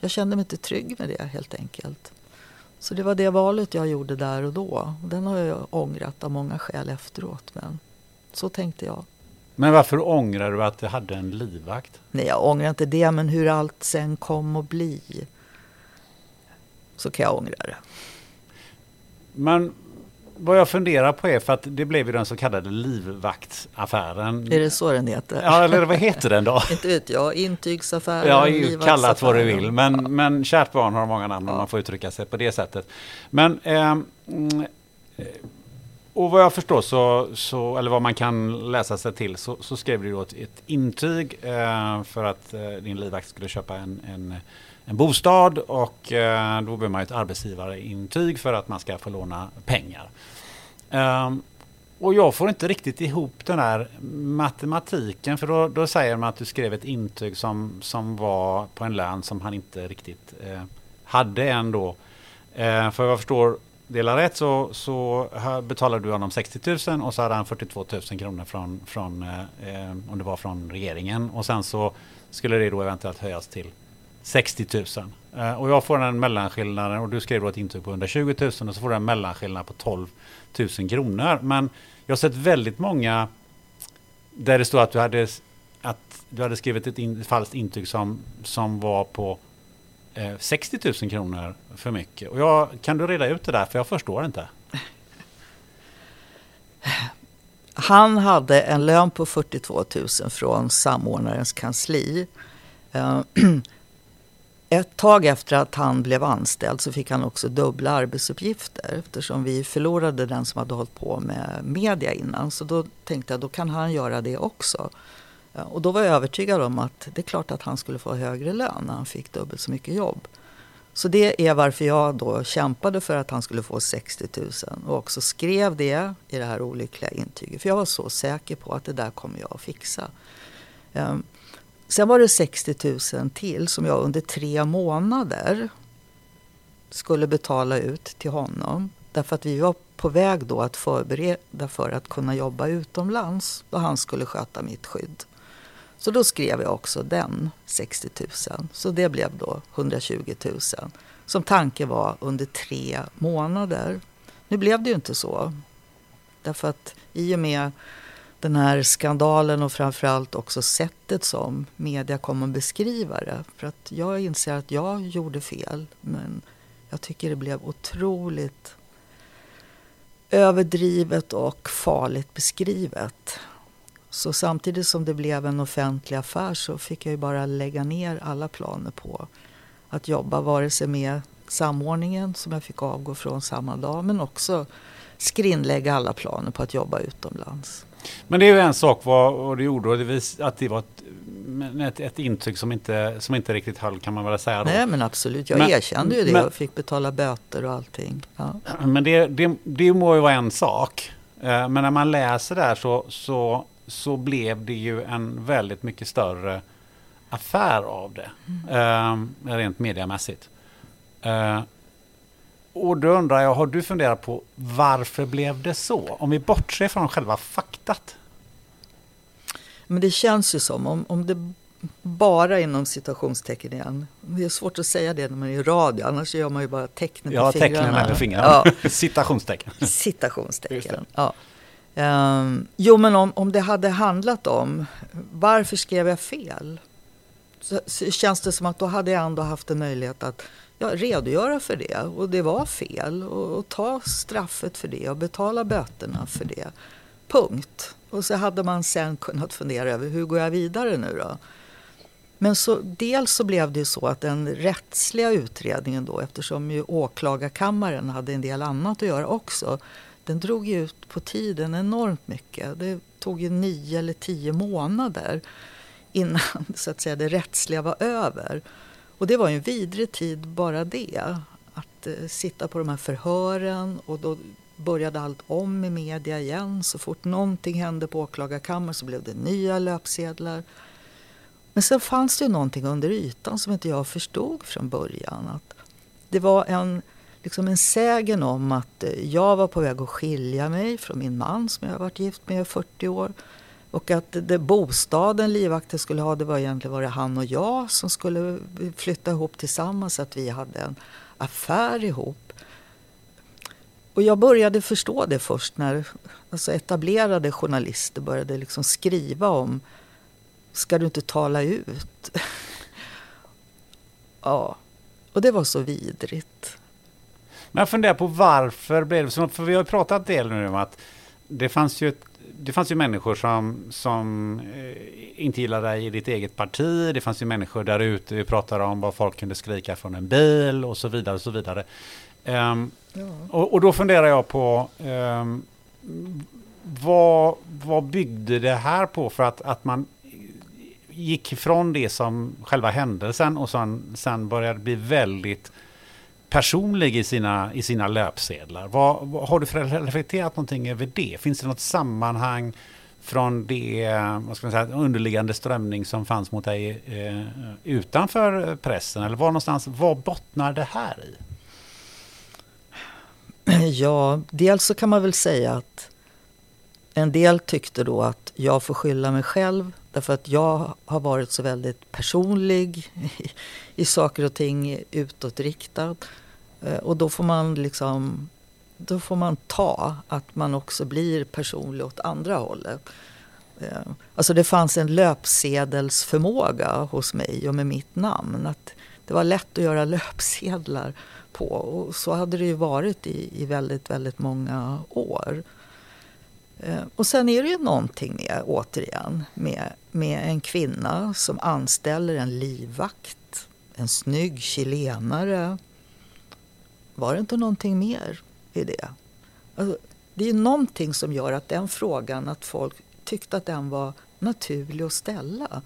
Jag kände mig inte trygg med det helt enkelt. Så det var det valet jag gjorde där och då. Den har jag ångrat av många skäl efteråt, men så tänkte jag. Men varför ångrar du att du hade en livvakt? Nej, jag ångrar inte det, men hur allt sen kom att bli. Så kan jag ångra det. Men vad jag funderar på är, för att det blev ju den så kallade livvaktsaffären. Är det så den heter? Ja, eller vad heter den då? Inte vet jag, intygsaffären, Ja, kallat vad du vill. Men, men kärt barn har många namn ja. och man får uttrycka sig på det sättet. Men eh, och vad jag förstår så, så, eller vad man kan läsa sig till, så, så skrev du då ett, ett intyg eh, för att eh, din livvakt skulle köpa en, en, en bostad och eh, då behöver man ett arbetsgivarintyg för att man ska få låna pengar. Ehm, och jag får inte riktigt ihop den här matematiken för då, då säger man att du skrev ett intyg som, som var på en lön som han inte riktigt eh, hade ändå. Eh, för vad jag förstår delar rätt så, så betalade du honom 60 000 och så hade han 42 000 kronor från, från eh, eh, om det var från regeringen. Och sen så skulle det då eventuellt höjas till 60 000. Eh, och jag får den mellanskillnaden och du skrev då ett intyg på 120 000 och så får du en mellanskillnad på 12 000 kronor. Men jag har sett väldigt många där det står att du hade, att du hade skrivit ett in, falskt intyg som, som var på eh, 60 000 kronor för mycket. Och jag, kan du reda ut det där? För jag förstår inte. Han hade en lön på 42 000 från samordnarens kansli. Eh, Ett tag efter att han blev anställd så fick han också dubbla arbetsuppgifter eftersom vi förlorade den som hade hållit på med media innan. Så då tänkte jag då kan han göra det också. Eh, och då var jag övertygad om att det är klart att han skulle få högre lön när han fick dubbelt så mycket jobb. Så det är varför jag då kämpade för att han skulle få 60 000 och också skrev det i det här olyckliga intyget. För jag var så säker på att det där kommer jag att fixa. Ehm, Sen var det 60 000 till som jag under tre månader skulle betala ut till honom. Därför att vi var på väg då att förbereda för att kunna jobba utomlands och han skulle sköta mitt skydd. Så då skrev jag också den 60 000. Så det blev då 120 000. Som tanke var under tre månader. Nu blev det ju inte så. Därför att i och med den här skandalen och framförallt också sättet som media kom att beskriva det. För att jag inser att jag gjorde fel. Men jag tycker det blev otroligt överdrivet och farligt beskrivet. Så samtidigt som det blev en offentlig affär så fick jag ju bara lägga ner alla planer på att jobba, vare sig med samordningen som jag fick avgå från samma dag men också skrinlägga alla planer på att jobba utomlands. Men det är ju en sak vad du gjorde och det vis, att det var ett, ett, ett intryck som inte, som inte riktigt höll kan man väl säga. Då. Nej men absolut, jag men, erkände ju det men, och fick betala böter och allting. Ja. Men det, det, det må ju vara en sak. Eh, men när man läser där så, så så blev det ju en väldigt mycket större affär av det. Mm. Eh, rent mediamässigt. Och då undrar jag, har du funderat på varför blev det så? Om vi bortser från själva faktat. Men det känns ju som om, om det bara inom citationstecken igen. Det är svårt att säga det när man är i radio, annars gör man ju bara tecknen ja, med fingrarna. Ja, tecknen med fingrarna. Ja. Citationstecken. Citationstecken, ja. Um, jo, men om, om det hade handlat om varför skrev jag fel? Så, så känns det som att då hade jag ändå haft en möjlighet att ja, redogöra för det. Och det var fel. Och, och ta straffet för det och betala böterna för det. Punkt. Och så hade man sen kunnat fundera över hur går jag vidare nu då? Men så, dels så blev det ju så att den rättsliga utredningen då, eftersom ju åklagarkammaren hade en del annat att göra också, den drog ju ut på tiden enormt mycket. Det tog ju nio eller tio månader innan så att säga, det rättsliga var över. Och det var ju en vidrig tid bara det. Att eh, sitta på de här förhören och då började allt om i media igen. Så fort någonting hände på åklagarkammaren så blev det nya löpsedlar. Men sen fanns det ju någonting under ytan som inte jag förstod från början. Att det var en, liksom en sägen om att eh, jag var på väg att skilja mig från min man som jag har varit gift med i 40 år. Och att det bostaden livvakten skulle ha, det var egentligen var det han och jag som skulle flytta ihop tillsammans, att vi hade en affär ihop. Och jag började förstå det först när alltså etablerade journalister började liksom skriva om Ska du inte tala ut? ja, och det var så vidrigt. Men jag funderar på varför blev det så? För vi har ju pratat en del nu om att det fanns ju, ett, det fanns ju människor som, som eh, inte gillade dig i ditt eget parti. Det fanns ju människor där ute, vi pratade om vad folk kunde skrika från en bil och så vidare. Och så vidare. Um, ja. och, och, då funderar jag på um, vad, vad byggde det här på för att, att man gick ifrån det som själva händelsen och sen, sen började bli väldigt personlig i sina, i sina löpsedlar. Vad, vad, har du reflekterat någonting över det? Finns det något sammanhang från det eh, vad ska man säga, underliggande strömning som fanns mot dig eh, utanför pressen? Eller var någonstans, vad bottnar det här i? Ja, dels så kan man väl säga att en del tyckte då att jag får skylla mig själv därför att jag har varit så väldigt personlig i, i saker och ting utåtriktad. Eh, och då får man liksom då får man ta att man också blir personlig åt andra hållet. Eh, alltså det fanns en löpsedelsförmåga hos mig och med mitt namn. Att det var lätt att göra löpsedlar på och så hade det ju varit i, i väldigt, väldigt många år. Eh, och sen är det ju någonting med, återigen, med, med en kvinna som anställer en livvakt, en snygg chilenare. Var det inte någonting mer i det? Alltså, det är någonting som gör att den frågan, att folk tyckte att den var naturlig att ställa,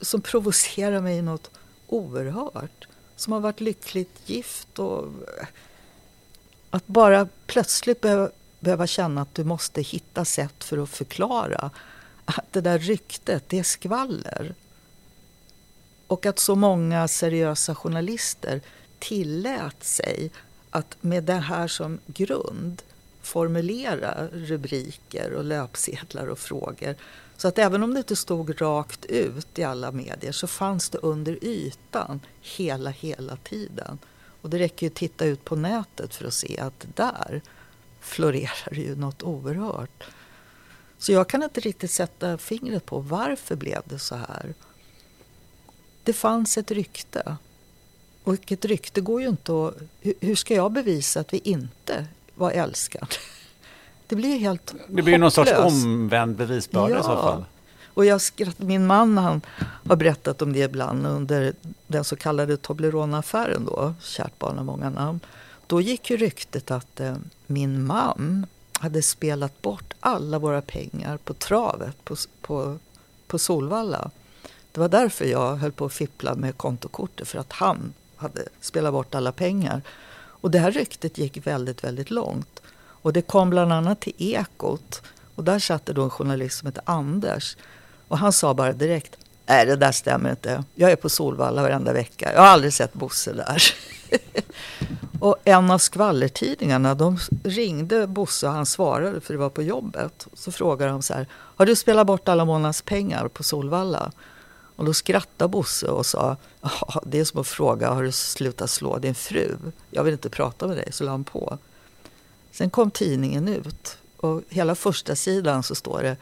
som provocerar mig något oerhört. Som har varit lyckligt gift och eh, att bara plötsligt behöva behöva känna att du måste hitta sätt för att förklara att det där ryktet, det är skvaller. Och att så många seriösa journalister tillät sig att med det här som grund formulera rubriker och löpsedlar och frågor. Så att även om det inte stod rakt ut i alla medier så fanns det under ytan hela, hela tiden. Och det räcker ju att titta ut på nätet för att se att där florerar ju något oerhört. Så jag kan inte riktigt sätta fingret på varför blev det så här. Det fanns ett rykte. Och ett rykte går ju inte att... Hur ska jag bevisa att vi inte var älskade? Det blir ju helt Det blir någon sorts omvänd bevisbörda ja. i så fall. Och jag skratt, min man han har berättat om det ibland under den så kallade Toblerone-affären då, kärt barn har många namn. Då gick ju ryktet att eh, min man hade spelat bort alla våra pengar på travet på, på, på Solvalla. Det var därför jag höll på att fippla med kontokortet, för att han hade spelat bort alla pengar. Och det här ryktet gick väldigt, väldigt långt. Och det kom bland annat till Ekot. Och där satt det då en journalist som hette Anders. Och han sa bara direkt, Nej, det där stämmer inte. Jag är på Solvalla varenda vecka. Jag har aldrig sett Bosse där. och en av skvallertidningarna, de ringde Bosse och han svarade för det var på jobbet. Så frågade de så här, har du spelat bort alla månadspengar på Solvalla? Och då skrattade Bosse och sa, det är som att fråga, har du slutat slå din fru? Jag vill inte prata med dig, så la han på. Sen kom tidningen ut och hela första sidan så står det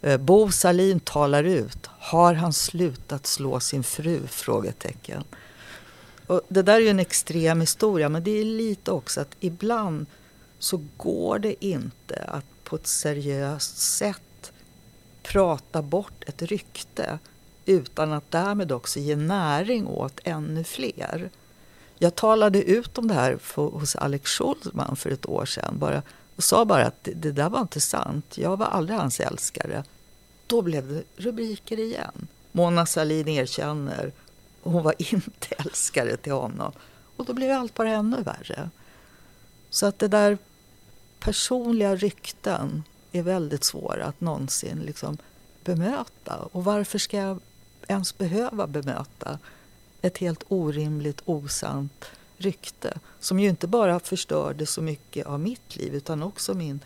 eh, Bo Salin talar ut. Har han slutat slå sin fru? Frågetecken. Och det där är ju en extrem historia men det är lite också att ibland så går det inte att på ett seriöst sätt prata bort ett rykte utan att därmed också ge näring åt ännu fler. Jag talade ut om det här för, hos Alex Schulman för ett år sedan bara, och sa bara att det, det där var inte sant. Jag var aldrig hans älskare. Då blev det rubriker igen. Mona Sahlin erkänner hon var inte älskare till honom. Och då blev allt bara ännu värre. Så att det där personliga rykten är väldigt svåra att någonsin liksom bemöta. Och varför ska jag ens behöva bemöta ett helt orimligt, osant rykte som ju inte bara förstörde så mycket av mitt liv utan också min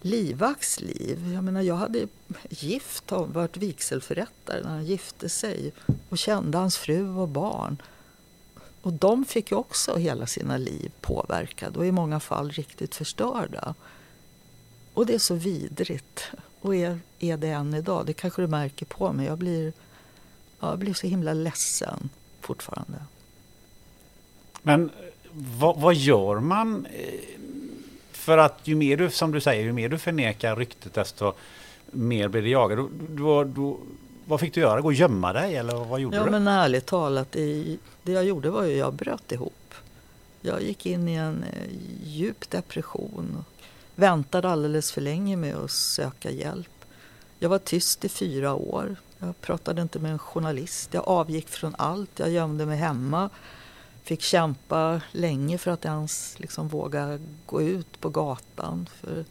livvakts liv. Jag menar, jag hade gift honom, varit vigselförrättare när han gifte sig och kände hans fru och barn. Och de fick ju också hela sina liv påverkade och i många fall riktigt förstörda. Och det är så vidrigt och är, är det än idag. Det kanske du märker på mig. Jag blir, ja, jag blir så himla ledsen fortfarande. Men vad, vad gör man? För att ju mer du, som du säger, ju mer du förnekar ryktet desto mer blir det jagat. Då, då, då, vad fick du göra? Gå och gömma dig eller vad gjorde ja, du? Ja men ärligt talat, det, det jag gjorde var ju jag bröt ihop. Jag gick in i en eh, djup depression. Och väntade alldeles för länge med att söka hjälp. Jag var tyst i fyra år. Jag pratade inte med en journalist. Jag avgick från allt. Jag gömde mig hemma. Fick kämpa länge för att ens liksom våga gå ut på gatan. För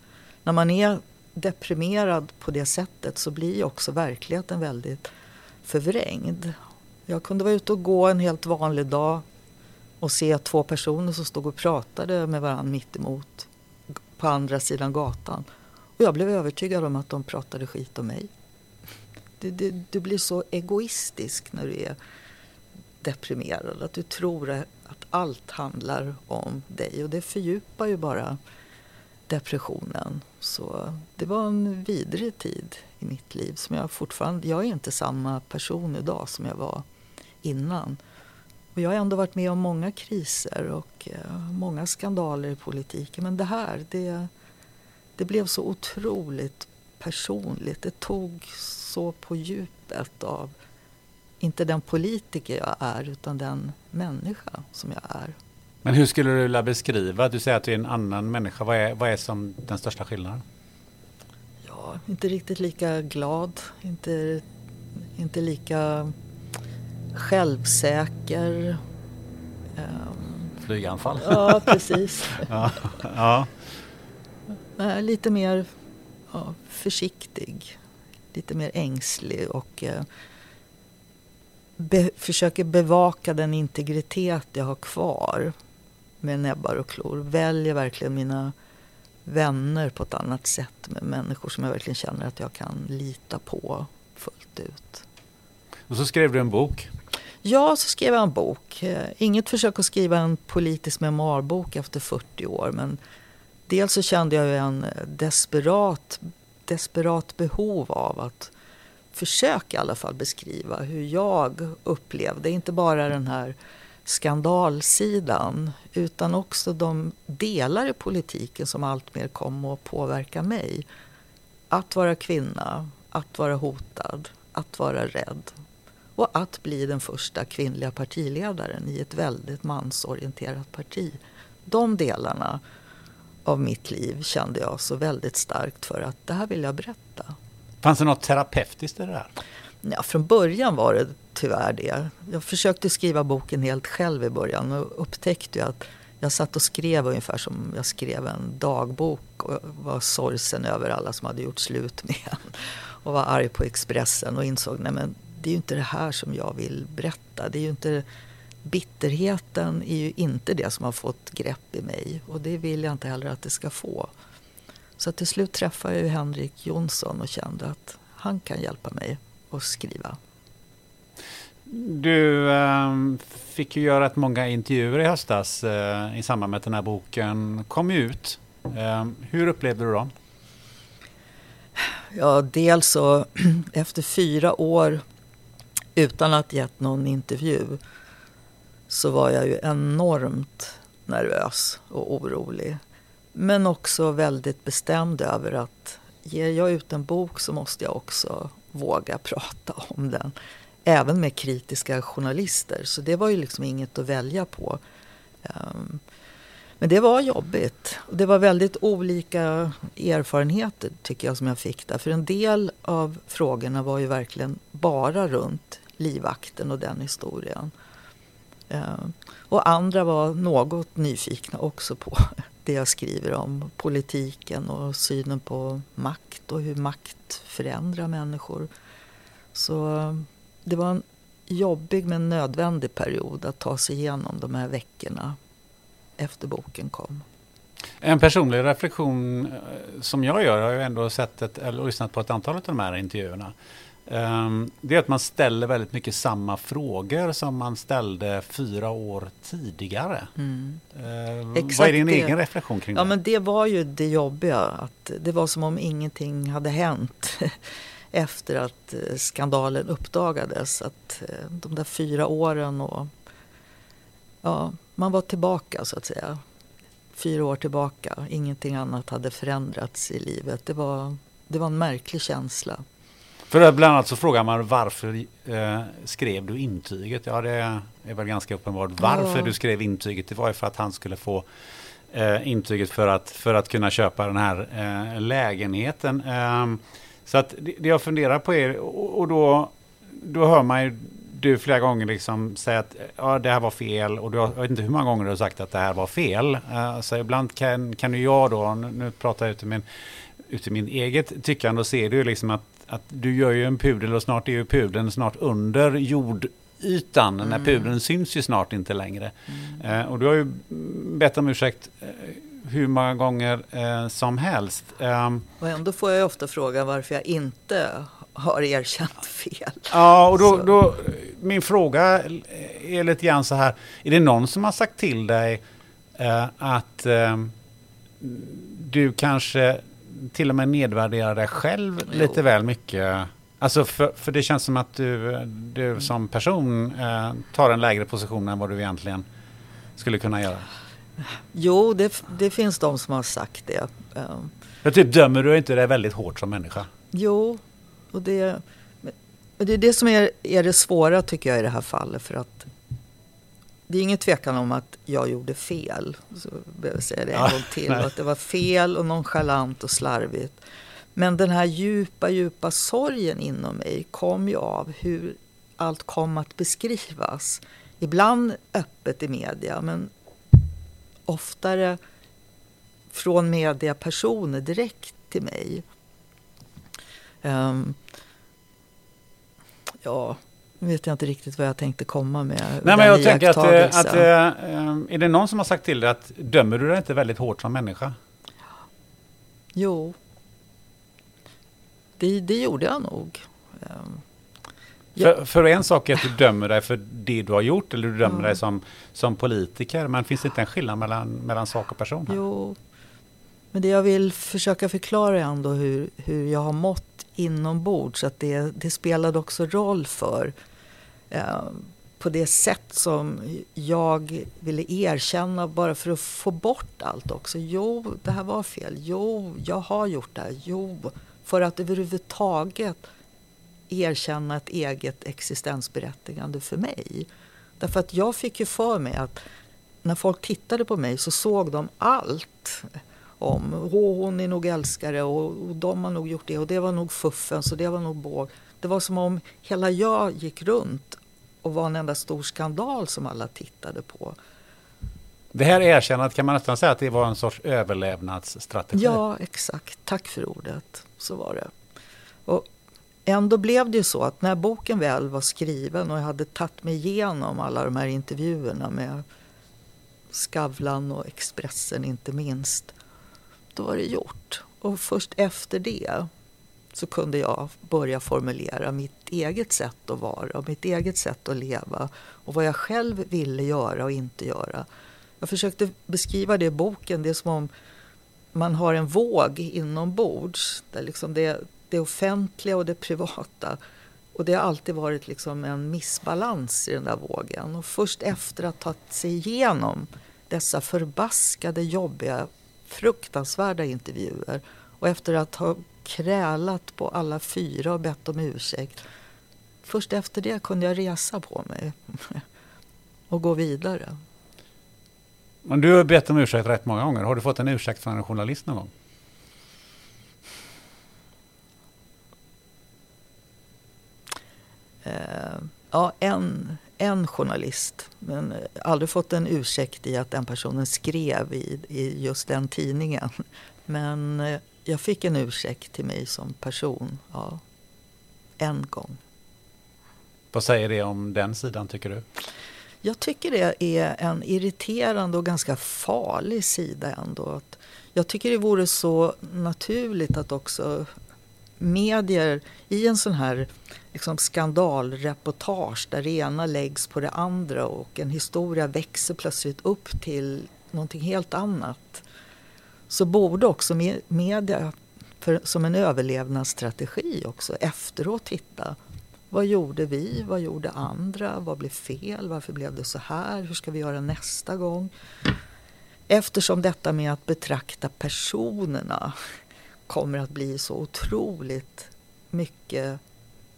när man är deprimerad på det sättet så blir också verkligheten väldigt förvrängd. Jag kunde vara ute och gå en helt vanlig dag och se två personer som stod och pratade med varandra mitt emot på andra sidan gatan. Och jag blev övertygad om att de pratade skit om mig. Du, du, du blir så egoistisk när du är deprimerad. Att du tror att allt handlar om dig. Och det fördjupar ju bara depressionen. Så det var en vidrig tid i mitt liv. Som jag fortfarande, jag är inte samma person idag som jag var innan. Och jag har ändå varit med om många kriser och eh, många skandaler i politiken. Men det här, det, det blev så otroligt personligt. Det tog så på djupet av, inte den politiker jag är, utan den människa som jag är. Men hur skulle du vilja beskriva, du säger att du är en annan människa, vad är, vad är som den största skillnaden? Ja, inte riktigt lika glad, inte, inte lika självsäker. Um, Flyganfall? Ja, precis. ja, ja. Lite mer ja, försiktig, lite mer ängslig och eh, be, försöker bevaka den integritet jag har kvar med näbbar och klor. Väljer verkligen mina vänner på ett annat sätt med människor som jag verkligen känner att jag kan lita på fullt ut. Och så skrev du en bok. Ja, så skrev jag en bok. Eh, inget försök att skriva en politisk memoarbok efter 40 år men dels så kände jag en desperat, desperat behov av att försöka i alla fall beskriva hur jag upplevde, inte bara den här skandalsidan utan också de delar i politiken som alltmer kom att påverka mig. Att vara kvinna, att vara hotad, att vara rädd och att bli den första kvinnliga partiledaren i ett väldigt mansorienterat parti. De delarna av mitt liv kände jag så väldigt starkt för att det här vill jag berätta. Fanns det något terapeutiskt i det där? Ja, från början var det tyvärr det. Jag försökte skriva boken helt själv i början och upptäckte att jag satt och skrev ungefär som jag skrev en dagbok och var sorgsen över alla som hade gjort slut med en och var arg på Expressen och insåg nej det är ju inte det här som jag vill berätta. Det är ju inte, bitterheten är ju inte det som har fått grepp i mig och det vill jag inte heller att det ska få. Så till slut träffade jag ju Henrik Jonsson och kände att han kan hjälpa mig att skriva. Du eh, fick ju göra rätt många intervjuer i höstas eh, i samband med att den här boken kom ut. Eh, hur upplevde du dem? Ja, dels så efter fyra år utan att gett någon intervju så var jag ju enormt nervös och orolig. Men också väldigt bestämd över att ger jag ut en bok så måste jag också våga prata om den. Även med kritiska journalister. Så det var ju liksom inget att välja på. Ehm, men det var jobbigt. Det var väldigt olika erfarenheter tycker jag som jag fick där. För en del av frågorna var ju verkligen bara runt livvakten och den historien. Eh, och andra var något nyfikna också på det jag skriver om. Politiken och synen på makt och hur makt förändrar människor. Så eh, det var en jobbig men nödvändig period att ta sig igenom de här veckorna efter boken kom. En personlig reflektion eh, som jag gör, jag har ju ändå sett ett, eller lyssnat på ett antal av de här intervjuerna. Ehm, det är att man ställer väldigt mycket samma frågor som man ställde fyra år tidigare. Mm. Exakt Vad är din det. egen reflektion kring ja, det? Men det var ju det jobbiga. Att det var som om ingenting hade hänt efter att eh, skandalen uppdagades. Att eh, de där fyra åren och ja, man var tillbaka så att säga. Fyra år tillbaka. Ingenting annat hade förändrats i livet. Det var, det var en märklig känsla. För bland annat så frågar man varför eh, skrev du intyget? Ja, det är väl ganska uppenbart varför ja. du skrev intyget. Det var ju för att han skulle få eh, intyget för att, för att kunna köpa den här eh, lägenheten. Ehm, så att det, det jag funderar på är, och, och då, då hör man ju du flera gånger liksom säga att ja, det här var fel och du har, jag vet inte hur många gånger du har sagt att det här var fel. Uh, så ibland kan, kan ju jag då, nu, nu pratar jag ut min, ut min eget tyckande och ser du liksom att, att du gör ju en pudel och snart är ju pudeln snart under jordytan. Mm. När pudeln syns ju snart inte längre. Mm. Uh, och du har ju bett om ursäkt uh, hur många gånger uh, som helst. Um, och ändå får jag ofta frågan varför jag inte har erkänt fel. Ja, och då, då, min fråga är lite grann så här. Är det någon som har sagt till dig eh, att eh, du kanske till och med nedvärderar dig själv jo. lite väl mycket? Alltså för, för det känns som att du, du som person eh, tar en lägre position än vad du egentligen skulle kunna göra. Jo, det, det finns de som har sagt det. Jag typ dömer du inte dig väldigt hårt som människa? Jo, och det, det är det som är, är det svåra tycker jag i det här fallet. För att det är ingen tvekan om att jag gjorde fel. Så behöver jag säga det en ja, gång till. Att det var fel och nonchalant och slarvigt. Men den här djupa, djupa sorgen inom mig kom ju av hur allt kom att beskrivas. Ibland öppet i media, men oftare från mediapersoner direkt till mig. Um, ja, nu vet jag inte riktigt vad jag tänkte komma med. Nej, men jag tänker att, eh, att, att, ehm, är det någon som har sagt till dig att dömer du dig inte väldigt hårt som människa? Jo, det, det gjorde jag nog. Um, för, för, en sak är att du dömer dig för det du har gjort eller du dömer ja. dig som, som politiker. Men finns det inte en skillnad mellan, mellan sak och person? Här? Jo, men det jag vill försöka förklara är ändå hur, hur jag har mått inombords. Att det, det spelade också roll för eh, på det sätt som jag ville erkänna bara för att få bort allt också. Jo, det här var fel. Jo, jag har gjort det här. Jo, för att överhuvudtaget erkänna ett eget existensberättigande för mig. Därför att jag fick ju för mig att när folk tittade på mig så såg de allt om hon är nog älskare och, och de har nog gjort det och det var nog fuffens och det var nog båg. Det var som om hela jag gick runt och var en enda stor skandal som alla tittade på. Det här erkännandet kan man nästan säga att det var en sorts överlevnadsstrategi. Ja, exakt. Tack för ordet. Så var det. Och ändå blev det ju så att när boken väl var skriven och jag hade tagit mig igenom alla de här intervjuerna med Skavlan och Expressen inte minst. Då var det gjort. Och först efter det så kunde jag börja formulera mitt eget sätt att vara och mitt eget sätt att leva och vad jag själv ville göra och inte göra. Jag försökte beskriva det i boken. Det är som om man har en våg inombords. Där liksom det, det offentliga och det privata. Och det har alltid varit liksom en missbalans i den där vågen. Och först efter att ha tagit sig igenom dessa förbaskade, jobbiga, fruktansvärda intervjuer och efter att ha krälat på alla fyra och bett om ursäkt. Först efter det kunde jag resa på mig och gå vidare. Men du har bett om ursäkt rätt många gånger. Har du fått en ursäkt från en journalist någon gång? Eh, ja, en, en journalist. Men aldrig fått en ursäkt i att den personen skrev i, i just den tidningen. Men eh, jag fick en ursäkt till mig som person. Ja, en gång. Vad säger det om den sidan tycker du? Jag tycker det är en irriterande och ganska farlig sida ändå. Jag tycker det vore så naturligt att också medier i en sån här liksom skandalreportage där det ena läggs på det andra och en historia växer plötsligt upp till någonting helt annat. Så borde också media för, som en överlevnadsstrategi också efteråt titta vad gjorde vi? Vad gjorde andra? Vad blev fel? Varför blev det så här? Hur ska vi göra nästa gång? Eftersom detta med att betrakta personerna kommer att bli så otroligt mycket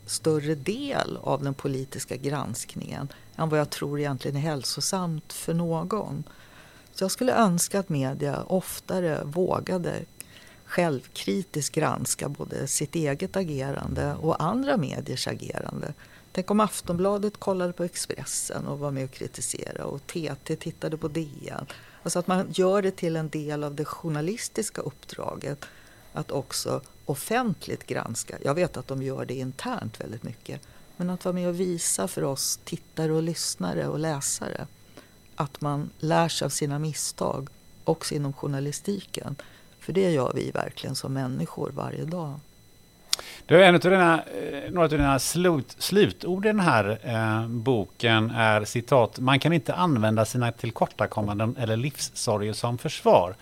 större del av den politiska granskningen än vad jag tror egentligen är hälsosamt för någon. Så jag skulle önska att media oftare vågade självkritiskt granska både sitt eget agerande och andra mediers agerande. Tänk om Aftonbladet kollade på Expressen och var med och kritiserade och TT tittade på DN. Alltså att man gör det till en del av det journalistiska uppdraget att också offentligt granska. Jag vet att de gör det internt väldigt mycket. Men att vara med och visa för oss tittare och lyssnare och läsare att man lär sig av sina misstag också inom journalistiken. För det gör vi verkligen som människor varje dag. Du, en av dina, eh, några av dina slut, slutord i den här eh, boken är citat. Man kan inte använda sina tillkortakommanden eller livssorger som försvar.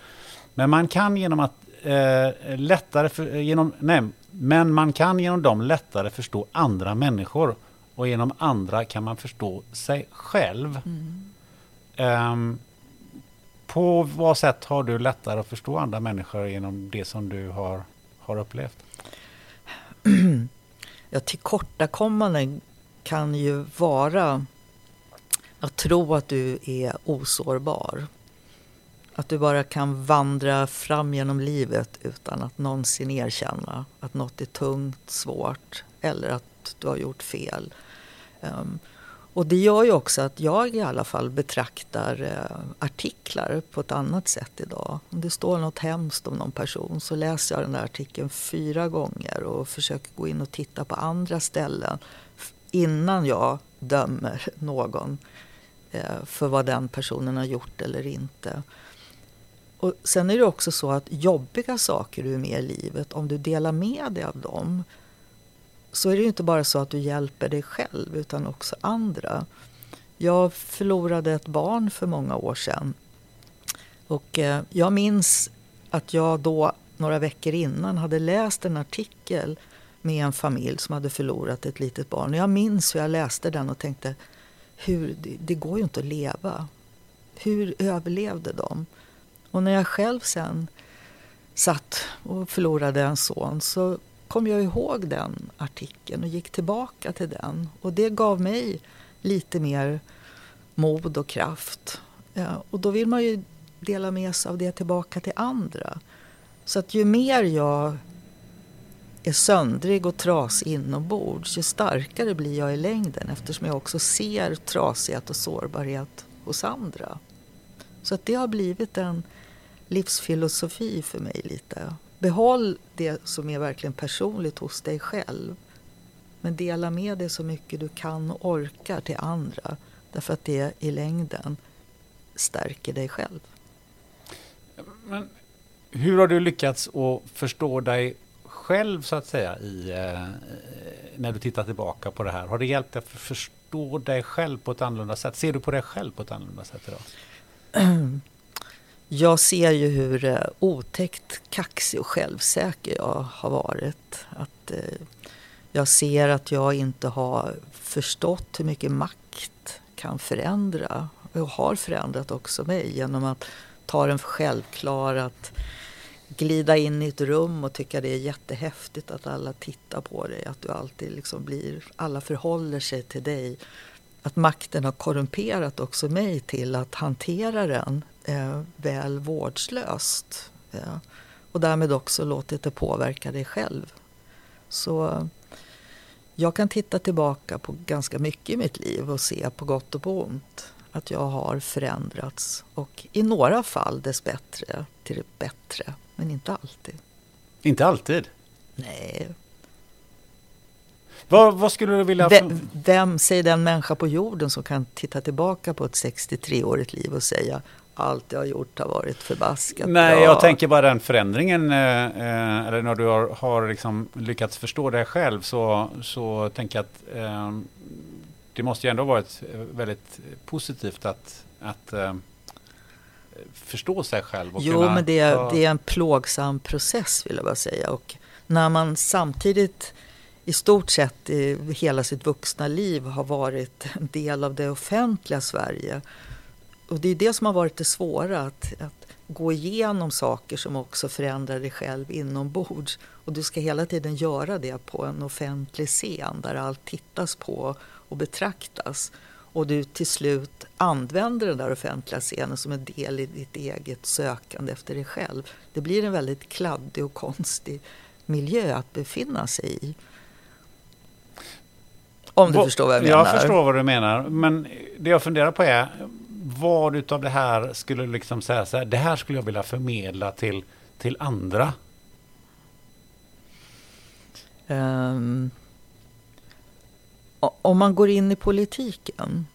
Men man kan genom att eh, lättare för, eh, genom, nej, men man kan genom dem lättare förstå andra människor. Och genom andra kan man förstå sig själv. Mm. Um, på vad sätt har du lättare att förstå andra människor genom det som du har, har upplevt? Ja, tillkortakommanden kan ju vara att tro att du är osårbar. Att du bara kan vandra fram genom livet utan att någonsin erkänna att något är tungt, svårt eller att du har gjort fel. Um, och det gör ju också att jag i alla fall betraktar eh, artiklar på ett annat sätt idag. Om det står något hemskt om någon person så läser jag den där artikeln fyra gånger och försöker gå in och titta på andra ställen innan jag dömer någon eh, för vad den personen har gjort eller inte. Och sen är det också så att jobbiga saker du är med i livet, om du delar med dig av dem så är det ju inte bara så att du hjälper dig själv utan också andra. Jag förlorade ett barn för många år sedan. Och eh, jag minns att jag då några veckor innan hade läst en artikel med en familj som hade förlorat ett litet barn. Och jag minns hur jag läste den och tänkte, hur, det går ju inte att leva. Hur överlevde de? Och när jag själv sen satt och förlorade en son så kom jag ihåg den artikeln och gick tillbaka till den. Och det gav mig lite mer mod och kraft. Ja, och då vill man ju dela med sig av det tillbaka till andra. Så att ju mer jag är söndrig och trasig inombords, ju starkare blir jag i längden eftersom jag också ser trasighet och sårbarhet hos andra. Så att det har blivit en livsfilosofi för mig lite behåll det som är verkligen personligt hos dig själv. Men dela med dig så mycket du kan och orkar till andra. Därför att det i längden stärker dig själv. Men hur har du lyckats att förstå dig själv så att säga i, eh, när du tittar tillbaka på det här? Har det hjälpt dig att förstå dig själv på ett annorlunda sätt? Ser du på dig själv på ett annorlunda sätt idag? Jag ser ju hur eh, otäckt kaxig och självsäker jag har varit. Att, eh, jag ser att jag inte har förstått hur mycket makt kan förändra. Och har förändrat också mig genom att ta den för självklar att glida in i ett rum och tycka det är jättehäftigt att alla tittar på dig. Att du alltid liksom blir, alla förhåller sig till dig. Att makten har korrumperat också mig till att hantera den eh, väl vårdslöst. Eh, och därmed också låtit det påverka dig själv. Så jag kan titta tillbaka på ganska mycket i mitt liv och se på gott och på ont att jag har förändrats och i några fall dessbättre till det bättre, men inte alltid. Inte alltid? Nej. Vad, vad skulle du vilja... Vem, vem, säger den människa på jorden som kan titta tillbaka på ett 63-årigt liv och säga allt jag har gjort har varit förbaskat Nej, bra. jag tänker bara den förändringen, eh, eh, eller när du har, har liksom lyckats förstå dig själv så, så tänker jag att eh, det måste ju ändå varit väldigt positivt att, att eh, förstå sig själv. Och jo, kunna men det är, ta... det är en plågsam process vill jag bara säga. Och när man samtidigt i stort sett i hela sitt vuxna liv har varit en del av det offentliga Sverige. Och det är det som har varit det svåra, att, att gå igenom saker som också förändrar dig själv inombords. Och du ska hela tiden göra det på en offentlig scen där allt tittas på och betraktas. Och du till slut använder den där offentliga scenen som en del i ditt eget sökande efter dig själv. Det blir en väldigt kladdig och konstig miljö att befinna sig i. Om du vad, förstår vad jag menar. Jag förstår vad du menar. Men det jag funderar på är vad utav det här skulle liksom säga så här, det här skulle jag vilja förmedla till, till andra? Um, om man går in i politiken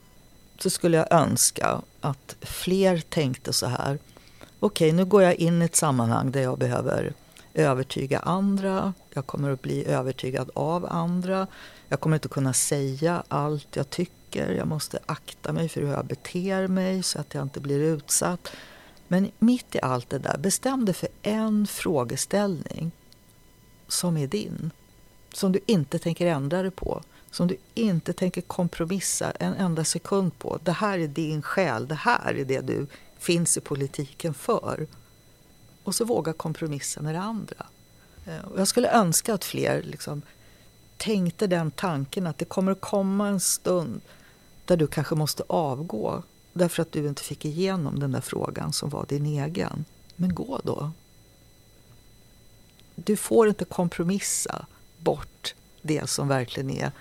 så skulle jag önska att fler tänkte så här. Okej, okay, nu går jag in i ett sammanhang där jag behöver övertyga andra. Jag kommer att bli övertygad av andra. Jag kommer inte kunna säga allt jag tycker. Jag måste akta mig för hur jag beter mig så att jag inte blir utsatt. Men mitt i allt det där, bestäm dig för en frågeställning som är din. Som du inte tänker ändra dig på som du inte tänker kompromissa en enda sekund på. Det här är din själ, det här är det du finns i politiken för. Och så våga kompromissa med det andra. Eh, jag skulle önska att fler liksom tänkte den tanken att det kommer att komma en stund där du kanske måste avgå därför att du inte fick igenom den där frågan som var din egen. Men gå då. Du får inte kompromissa bort det som verkligen är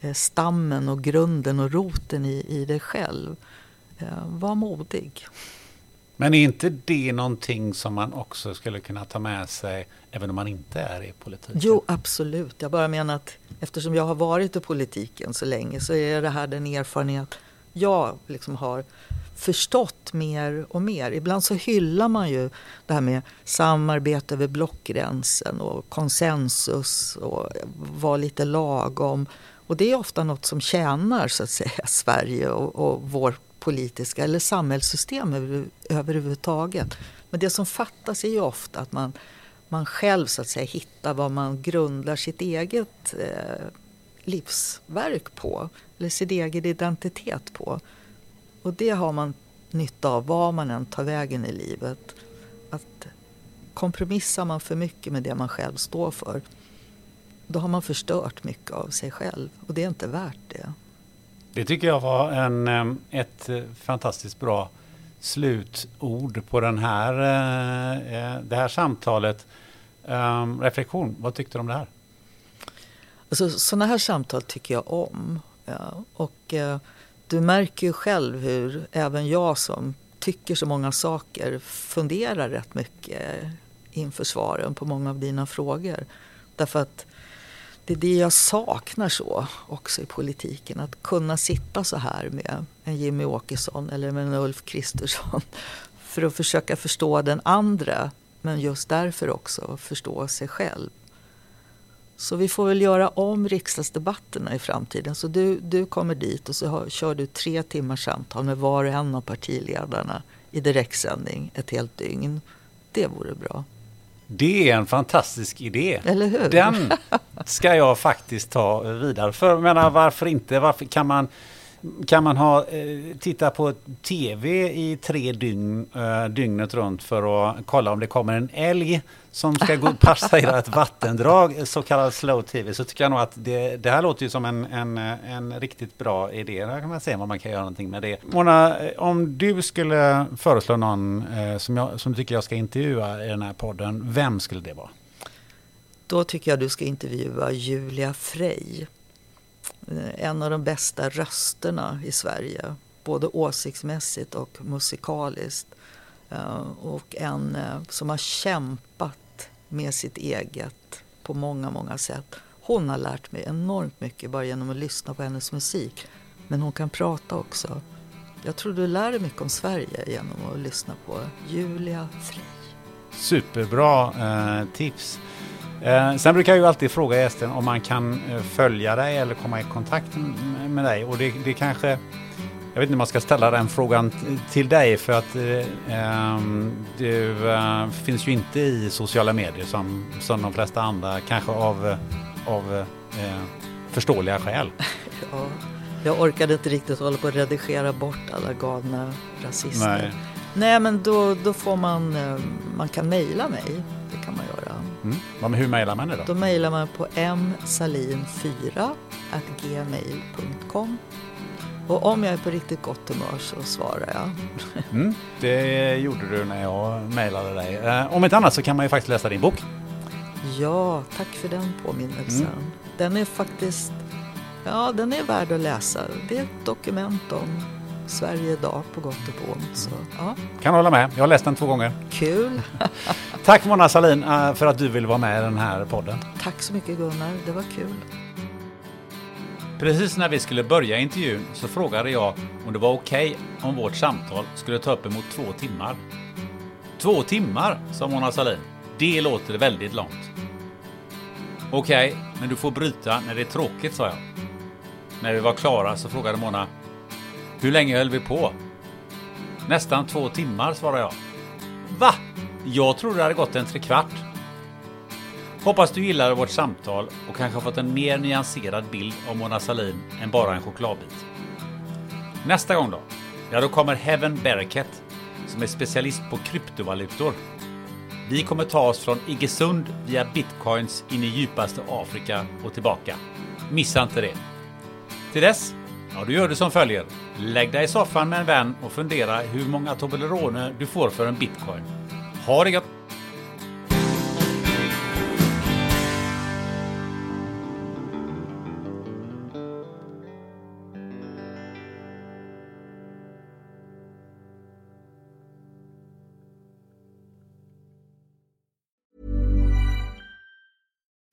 eh, stammen och grunden och roten i, i dig själv. Eh, var modig. Men är inte det någonting som man också skulle kunna ta med sig även om man inte är i politiken? Jo, absolut. Jag bara menar att eftersom jag har varit i politiken så länge så är det här den erfarenhet jag liksom har förstått mer och mer. Ibland så hyllar man ju det här med samarbete över blockgränsen och konsensus och vara lite lagom. Och det är ofta något som tjänar så att säga, Sverige och, och vår politiska eller samhällssystem över, överhuvudtaget. Men det som fattas är ju ofta att man, man själv så att säga hittar vad man grundar sitt eget eh, livsverk på. Eller sin egen identitet på. Och det har man nytta av var man än tar vägen i livet. Att kompromissar man för mycket med det man själv står för då har man förstört mycket av sig själv och det är inte värt det. Det tycker jag var en, ett eh, fantastiskt bra slutord på den här, eh, eh, det här samtalet. Reflektion, vad tyckte du om det här? Alltså, sådana här samtal tycker jag om. Ja, och eh, du märker ju själv hur även jag som tycker så många saker funderar rätt mycket inför svaren på många av dina frågor. Därför att det är det jag saknar så också i politiken. Att kunna sitta så här med en Jimmy Åkesson eller med en Ulf Kristersson. För att försöka förstå den andra. Men just därför också förstå sig själv. Så vi får väl göra om riksdagsdebatterna i framtiden. Så du, du kommer dit och så har, kör du tre timmars samtal med var och en av partiledarna i direktsändning ett helt dygn. Det vore bra. Det är en fantastisk idé. Eller hur? Den ska jag faktiskt ta vidare. För jag menar, varför inte? Varför kan man kan man ha, eh, titta på tv i tre dygn, eh, dygnet runt för att kolla om det kommer en älg som ska gå passera ett vattendrag, eh, så kallad slow tv, så tycker jag nog att det, det här låter ju som en, en, en riktigt bra idé. Där kan man se vad man kan göra någonting med det. Mona, om du skulle föreslå någon som, jag, som du tycker jag ska intervjua i den här podden, vem skulle det vara? Då tycker jag du ska intervjua Julia Frey. Eh, en av de bästa rösterna i Sverige. Både åsiktsmässigt och musikaliskt. Eh, och en eh, som har kämpat med sitt eget på många, många sätt. Hon har lärt mig enormt mycket bara genom att lyssna på hennes musik. Men hon kan prata också. Jag tror du lär dig mycket om Sverige genom att lyssna på Julia Frey. Superbra eh, tips. Eh, sen brukar jag ju alltid fråga gästen om man kan eh, följa dig eller komma i kontakt med dig. Och det, det kanske, jag vet inte om man ska ställa den frågan till dig för att eh, ehm, du eh, finns ju inte i sociala medier som, som de flesta andra, kanske av, av eh, förståeliga skäl. ja, jag orkade inte riktigt hålla på att redigera bort alla galna rasister. Nej. Nej men då, då får man, eh, man kan mejla mig. Mm. Hur mejlar man det då? Då mejlar man på msalin4 gmail.com. Och om jag är på riktigt gott humör så svarar jag. Mm, det gjorde du när jag mejlade dig. Eh, om inte annat så kan man ju faktiskt läsa din bok. Ja, tack för den påminnelsen. Mm. Den är faktiskt, ja den är värd att läsa. Det är ett dokument om Sverige idag på gott och på ont. Så, ja. Kan hålla med. Jag har läst den två gånger. Kul. Tack Mona Salin eh, för att du vill vara med i den här podden. Tack så mycket Gunnar. Det var kul. Precis när vi skulle börja intervjun så frågade jag om det var okej okay om vårt samtal skulle ta upp emot två timmar. Två timmar, sa Mona Salin. Det låter väldigt långt. Okej, okay, men du får bryta när det är tråkigt, sa jag. När vi var klara så frågade Mona hur länge höll vi på? Nästan två timmar, svarade jag. Va? Jag trodde det hade gått en trekvart. Hoppas du gillade vårt samtal och kanske har fått en mer nyanserad bild av Mona Sahlin än bara en chokladbit. Nästa gång då? Ja, då kommer Heaven Bereket som är specialist på kryptovalutor. Vi kommer ta oss från Iggesund via bitcoins in i djupaste Afrika och tillbaka. Missa inte det. Till dess, ja, du gör det som följer. Lägg dig i soffan med en vän och fundera hur många Toblerone du får för en bitcoin. Ha det gött!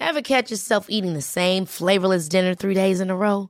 Ever catch yourself eating the same flavorless dinner three days in a row?